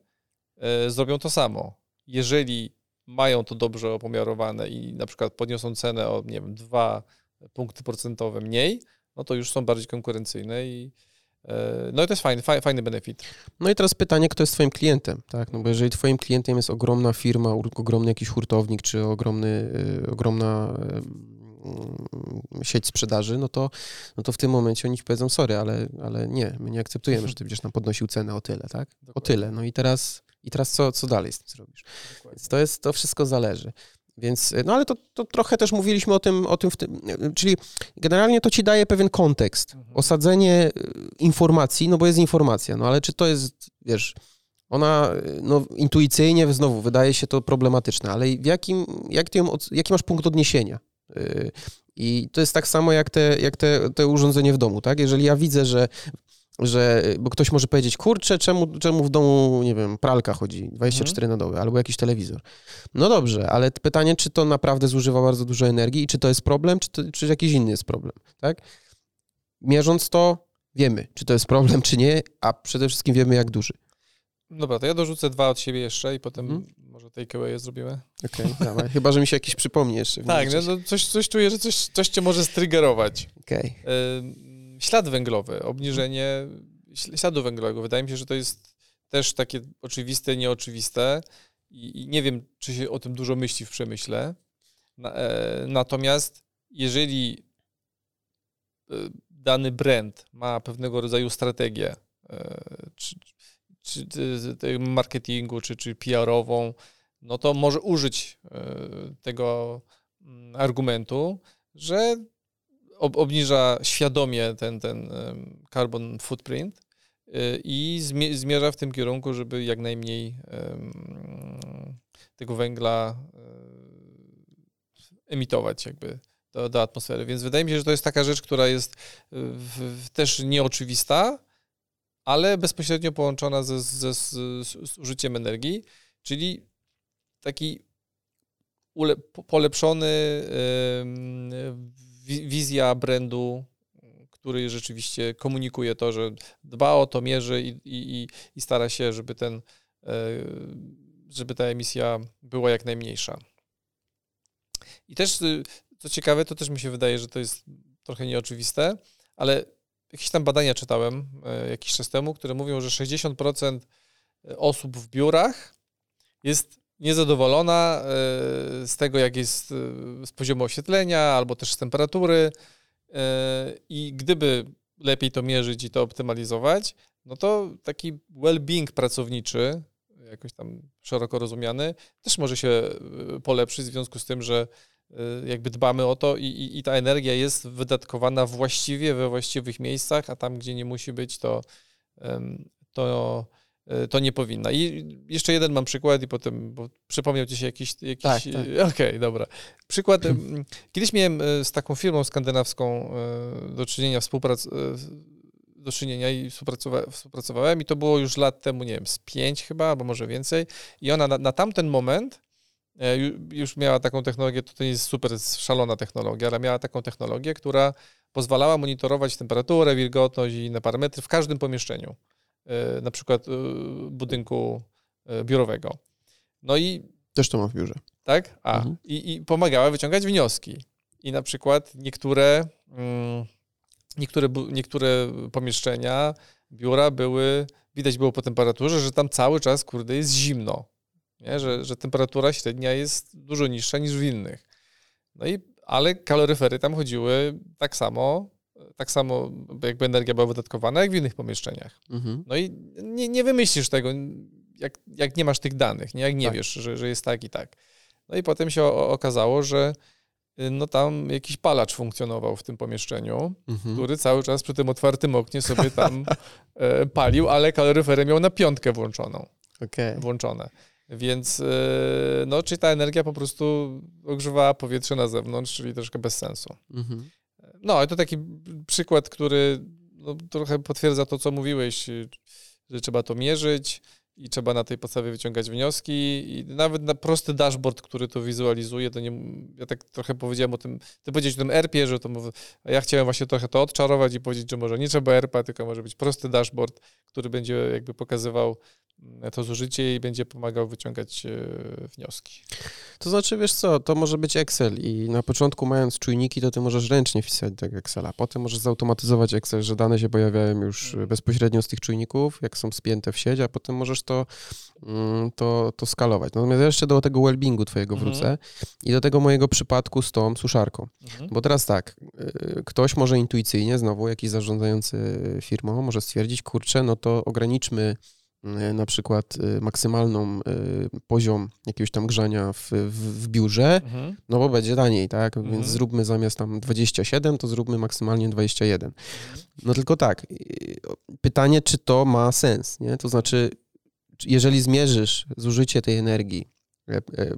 y, zrobią to samo. Jeżeli mają to dobrze opomiarowane i na przykład podniosą cenę o, nie wiem, dwa punkty procentowe mniej, no to już są bardziej konkurencyjne i e, no i to jest fajny, fajny benefit. No i teraz pytanie, kto jest twoim klientem, tak? No bo jeżeli twoim klientem jest ogromna firma, ogromny jakiś hurtownik, czy ogromny, y, ogromna sieć sprzedaży, no to, no to w tym momencie oni ci powiedzą, sorry, ale, ale nie, my nie akceptujemy, że ty będziesz nam podnosił cenę o tyle, tak? O tyle. No i teraz i teraz co, co dalej z tym zrobisz? Więc to jest, to wszystko zależy. Więc, no ale to, to trochę też mówiliśmy o tym, o tym, tym, czyli generalnie to ci daje pewien kontekst, mhm. osadzenie y, informacji, no bo jest informacja, no ale czy to jest, wiesz, ona no, intuicyjnie znowu wydaje się to problematyczne, ale w jakim, jak ty ją, jaki masz punkt odniesienia? I to jest tak samo jak, te, jak te, te urządzenie w domu, tak? Jeżeli ja widzę, że że, bo ktoś może powiedzieć, kurczę, czemu, czemu w domu, nie wiem, pralka chodzi 24 mhm. na dobę, albo jakiś telewizor. No dobrze, ale pytanie, czy to naprawdę zużywa bardzo dużo energii i czy to jest problem, czy, to, czy jakiś inny jest problem, tak? Mierząc to, wiemy, czy to jest problem, czy nie, a przede wszystkim wiemy, jak duży. Dobra, to ja dorzucę dwa od siebie jeszcze i potem hmm? może takeaway zrobimy. Okej, okay, Chyba, że mi się jakiś przypomni jeszcze. tak, no, no, coś, coś czuję, że coś, coś cię może strygerować. Okay. Ślad węglowy, obniżenie śladu węglowego. Wydaje mi się, że to jest też takie oczywiste, nieoczywiste i, i nie wiem, czy się o tym dużo myśli w przemyśle. Na, e, natomiast jeżeli e, dany brand ma pewnego rodzaju strategię, e, czy, czy, czy marketingu, czy, czy PR-ową, no to może użyć e, tego mm, argumentu, że ob, obniża świadomie ten, ten carbon footprint e, i zmierza w tym kierunku, żeby jak najmniej tego węgla emitować jakby do, do atmosfery. Więc wydaje mi się, że to jest taka rzecz, która jest w też nieoczywista, ale bezpośrednio połączona ze, ze, z, użyciem energii, czyli taki ule, polepszony wizja brandu, który rzeczywiście komunikuje to, że dba o to, mierzy i, i, i stara się, żeby ten, yy, żeby ta emisja była jak najmniejsza. I też, y, co ciekawe, to też mi się wydaje, że to jest trochę nieoczywiste, ale jakieś tam badania czytałem e, jakiś czas temu, które mówią, że 60% e, osób w biurach jest niezadowolona e, z tego, jak jest z poziomu oświetlenia albo też z temperatury i gdyby lepiej to mierzyć i to optymalizować, no to taki well-being pracowniczy, jakoś tam szeroko rozumiany, też może się polepszyć w związku z tym, że jakby dbamy o to i, i, i, ta energia jest wydatkowana właściwie we właściwych miejscach, a tam, gdzie nie musi być, to, to, to nie powinna. I jeszcze jeden mam przykład i potem, bo przypomniał ci się jakiś... jakiś tak, tak. Okej, okay, dobra. Przykład, kiedyś miałem y, z taką firmą skandynawską do czynienia, współprac do czynienia i współpracowa współpracowałem i to było już lat temu, nie wiem, z pięć chyba, albo może więcej i ona na, na tamten moment E, już miała taką technologię, to nie jest super szalona technologia, ale miała taką technologię, która pozwalała monitorować temperaturę, wilgotność i inne parametry w każdym pomieszczeniu, e, na przykład e, budynku biurowego. No i... Też to ma w biurze. Tak? A, mhm. i, i pomagała wyciągać wnioski. I na przykład niektóre, mm, niektóre, niektóre pomieszczenia, biura były, widać było po temperaturze, że tam cały czas, kurde, jest zimno nie? Że, że temperatura średnia jest dużo niższa niż w innych. No i, ale kaloryfery tam chodziły tak samo, tak samo jakby energia była wydatkowana, jak w innych pomieszczeniach. Mhm. No i nie, nie wymyślisz tego, jak, jak nie masz tych danych, nie? jak nie tak. wiesz, że, że jest tak i tak. No i potem się okazało, że y, no tam jakiś palacz funkcjonował w tym pomieszczeniu, mhm. który cały czas przy tym otwartym oknie sobie tam e, palił, ale kaloryfery miał na piątkę włączoną. Okay. Włączone. Więc e, no, czy ta energia po prostu ogrzewała powietrze na zewnątrz, czyli troszkę bez sensu. Mhm. No, to taki przykład, który no, trochę potwierdza to, co mówiłeś, że trzeba to mierzyć i trzeba na tej podstawie wyciągać wnioski i nawet na prosty dashboard, który to wizualizuje, to nie, ja tak trochę powiedziałem o tym, ty powiedziałeś o tym ERP-ie, że to, ja chciałem właśnie trochę to odczarować i powiedzieć, że może nie trzeba ERP-a, tylko może być prosty dashboard, który będzie jakby pokazywał to zużycie i będzie pomagał wyciągać e, wnioski. To znaczy, wiesz co, to może być Excel i na początku mając czujniki, to ty możesz ręcznie wpisać tego Excela. Potem możesz zautomatyzować Excel, że dane się pojawiają już mhm. bezpośrednio z tych czujników, jak są spięte w sieć, a potem możesz to, mm, to, to skalować. Natomiast jeszcze do tego wellbingu twojego mhm. wrócę i do tego mojego przypadku z tą suszarką. Mhm. Bo teraz tak, y, ktoś może intuicyjnie, znowu jakiś zarządzający firmą może stwierdzić, kurczę, no to ograniczmy E, na przykład e, maksymalną poziom jakiegoś tam grzania w, w, w biurze, mhm. no bo będzie taniej, tak? Mhm. Więc zróbmy zamiast tam 27, to zróbmy maksymalnie 21. No tylko tak, pytanie, czy to ma sens, nie? To znaczy, jeżeli zmierzysz zużycie tej energii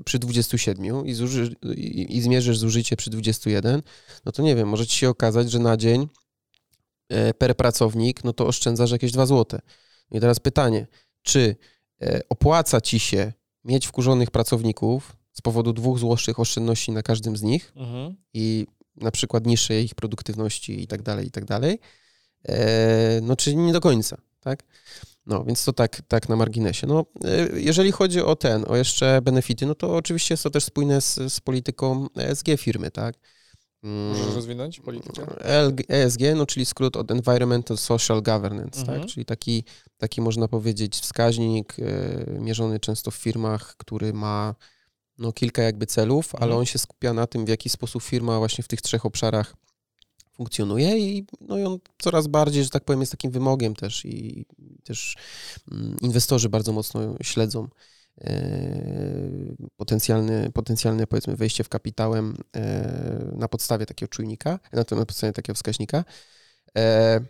przy 27 i, zuży, i, i zmierzysz zużycie przy 21, no to nie wiem, może ci się okazać, że na dzień per pracownik, no to oszczędzasz jakieś 2 złote. I teraz pytanie, czy e, opłaca ci się mieć wkurzonych pracowników z powodu dwóch złotych oszczędności na każdym z nich mhm. i na przykład niższej ich produktywności i tak dalej, i tak dalej, E, no, czyli nie do końca, tak? No, więc to tak, tak na marginesie. No, e, jeżeli chodzi o ten, o jeszcze benefity, no to oczywiście jest to też spójne z, z polityką ESG firmy, tak? Możesz rozwinąć politykę? ESG, no czyli skrót od Environmental Social Governance, tak? mhm. tak? Czyli taki, taki można powiedzieć wskaźnik e, mierzony często w firmach, który ma no, kilka jakby celów, mhm. ale on się skupia na tym, w jaki sposób firma właśnie w tych trzech obszarach funkcjonuje i, no, i on coraz bardziej, że tak powiem, jest takim wymogiem też i też mm, inwestorzy bardzo mocno śledzą e, potencjalne, potencjalne powiedzmy wejście w kapitałem e, na podstawie takiego czujnika, na, na podstawie takiego wskaźnika. E,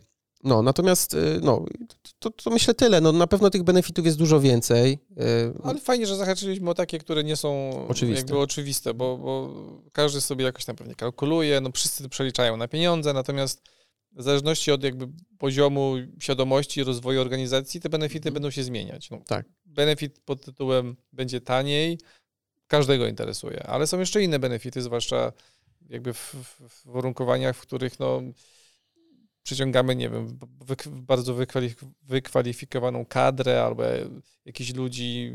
no, natomiast no, to, to, myślę tyle. No, na pewno tych benefitów jest dużo więcej. Ale fajnie, że zahaczyliśmy o takie, które nie są oczywiste, jakby oczywiste bo, bo każdy sobie jakoś tam pewnie kalkuluje, no wszyscy to przeliczają na pieniądze, natomiast w zależności od jakby poziomu świadomości i rozwoju organizacji, te benefity mhm. będą się zmieniać. No, tak. Benefit pod tytułem będzie taniej, każdego interesuje, ale są jeszcze inne benefity, zwłaszcza jakby w, w, warunkowaniach, w których no przyciągamy, nie wiem, bardzo wykwalifikowaną kadrę albo jakichś ludzi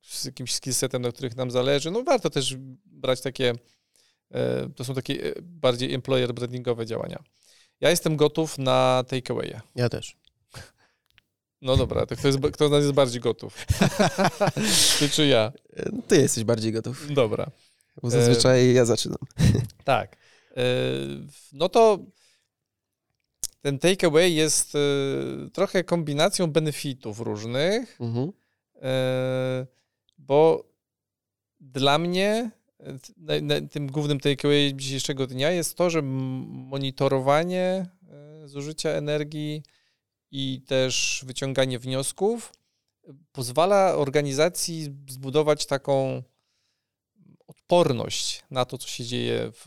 z jakimś skillsetem, na których nam zależy, no warto też brać takie, e, to są takie e, bardziej employer brandingowe działania. Ja jestem gotów na takeaway. Ja też. No dobra, to kto, jest, kto z nas jest bardziej gotów? Ty czy ja? Ty jesteś bardziej gotów. Dobra. Bo zazwyczaj e... ja zaczynam. Tak. E... No to ten takeaway jest y, trochę kombinacją benefitów różnych, mhm. y, bo dla mnie tym głównym takeaway dzisiejszego dnia jest to, że monitorowanie zużycia energii i też wyciąganie wniosków pozwala organizacji zbudować taką odporność na to, co się dzieje w,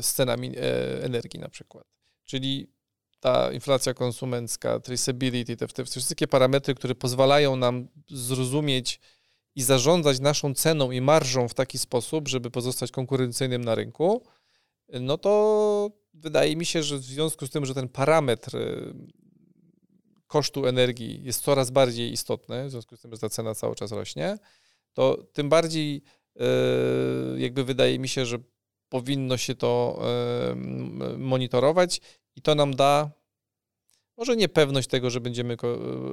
z cenami energii na przykład. Czyli ta inflacja konsumencka, traceability, te, te wszystkie parametry, które pozwalają nam zrozumieć i zarządzać naszą ceną i marżą w taki sposób, żeby pozostać konkurencyjnym na rynku, no to wydaje mi się, że w związku z tym, że ten parametr y, kosztu energii jest coraz bardziej istotny, w związku z tym, że ta cena cały czas rośnie, to tym bardziej y, jakby wydaje mi się, że powinno się to y, monitorować i to nam da może nie pewność tego, że będziemy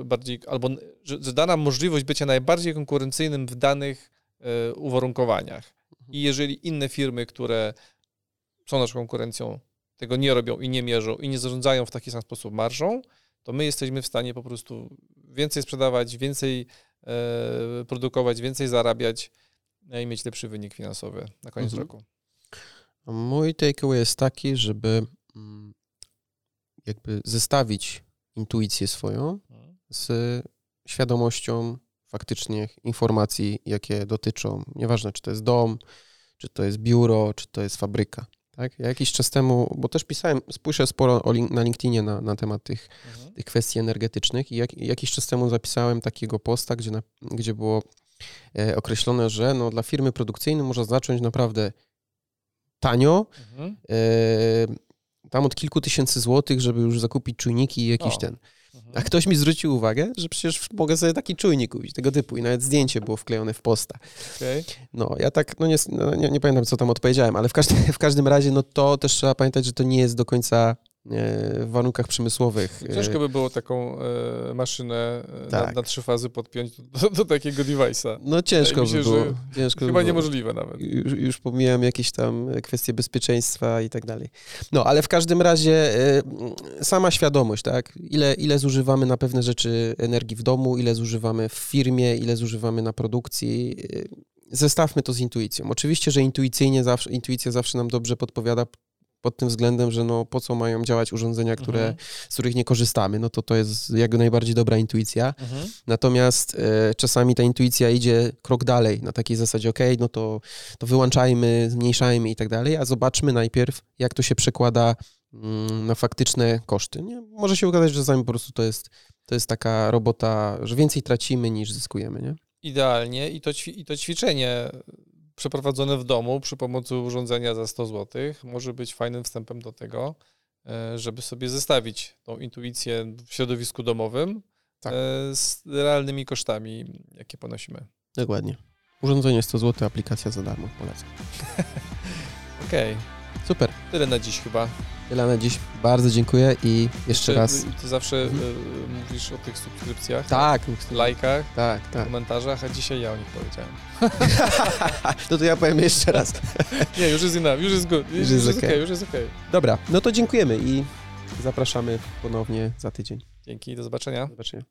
bardziej, albo że, że da nam możliwość bycia najbardziej konkurencyjnym w danych y, uwarunkowaniach. I mhm. jeżeli inne firmy, które są naszą konkurencją, tego nie robią i nie mierzą i nie zarządzają w taki sam sposób marżą, to my jesteśmy w stanie po prostu więcej sprzedawać, więcej y, produkować, więcej zarabiać no i mieć lepszy wynik finansowy na koniec mhm. roku. Mój takeaway jest taki, żeby mm, jakby zestawić intuicję swoją mhm. z świadomością faktycznych informacji, jakie dotyczą, nieważne czy to jest dom, czy to jest biuro, czy to jest fabryka. Tak? Ja jakiś czas temu, bo też pisałem, spójrzę sporo o, na LinkedInie na, na temat tych, mhm. tych kwestii energetycznych i jak, jakiś czas temu zapisałem takiego posta, gdzie, na, gdzie było e, określone, że no, dla firmy produkcyjnej można zacząć naprawdę tanio, mhm. e, tam od kilku tysięcy złotych, żeby już zakupić czujniki i jakiś o. ten. Mhm. A ktoś mi zwrócił uwagę, że przecież mogę sobie taki czujnik kupić, tego typu i nawet zdjęcie było wklejone w posta. Okay. No, ja tak, no, nie, no nie, nie, pamiętam, co tam odpowiedziałem, ale w każdym, w każdym razie, no to też trzeba pamiętać, że to nie jest do końca w warunkach przemysłowych. E, Ciężko by było taką e, maszynę tak. na, na, trzy fazy podpiąć do, do takiego device'a. No ciężko się, by było. Ciężko chyba by niemożliwe nawet. Już, już pomijam jakieś tam kwestie bezpieczeństwa i tak dalej. No, ale w każdym razie sama świadomość, tak? Ile, ile zużywamy na pewne rzeczy energii w domu, ile zużywamy w firmie, ile zużywamy na produkcji. Zestawmy to z intuicją. Oczywiście, że intuicyjnie zawsze, intuicja zawsze nam dobrze podpowiada pod tym względem, że no po co mają działać urządzenia, które, mhm. z których nie korzystamy, no to to jest jak najbardziej dobra intuicja. Mhm. Natomiast e, czasami ta intuicja idzie krok dalej, na takiej zasadzie, ok, no to, to wyłączajmy, zmniejszajmy i tak dalej, a zobaczmy najpierw, jak to się przekłada mm, na faktyczne koszty. Nie? Może się okazać, że czasami po prostu to jest, to jest taka robota, że więcej tracimy niż zyskujemy, nie? Idealnie i to, i to ćwiczenie przeprowadzone w domu przy pomocy urządzenia za 100 zł może być fajnym wstępem do tego, e, żeby sobie zestawić tą intuicję w środowisku domowym Tak. e, z realnymi kosztami, jakie ponosimy. Dokładnie. Urządzenie 100 zł, aplikacja za darmo, polecam. Okej, Super. tyle na dziś chyba. Tyle na dziś. Bardzo dziękuję i jeszcze Ty- raz. Ty zawsze Mhm. e, mówisz o tych subskrypcjach, Tak, lajkach, tak, tak. komentarzach, a dzisiaj ja o nich powiedziałem. To to ja powiem jeszcze raz. Nie, już jest enough, już jest good, już, jest jest okej. okej, już jest okej. Dobra, no to dziękujemy i zapraszamy ponownie za tydzień. Dzięki, do zobaczenia. Do zobaczenia.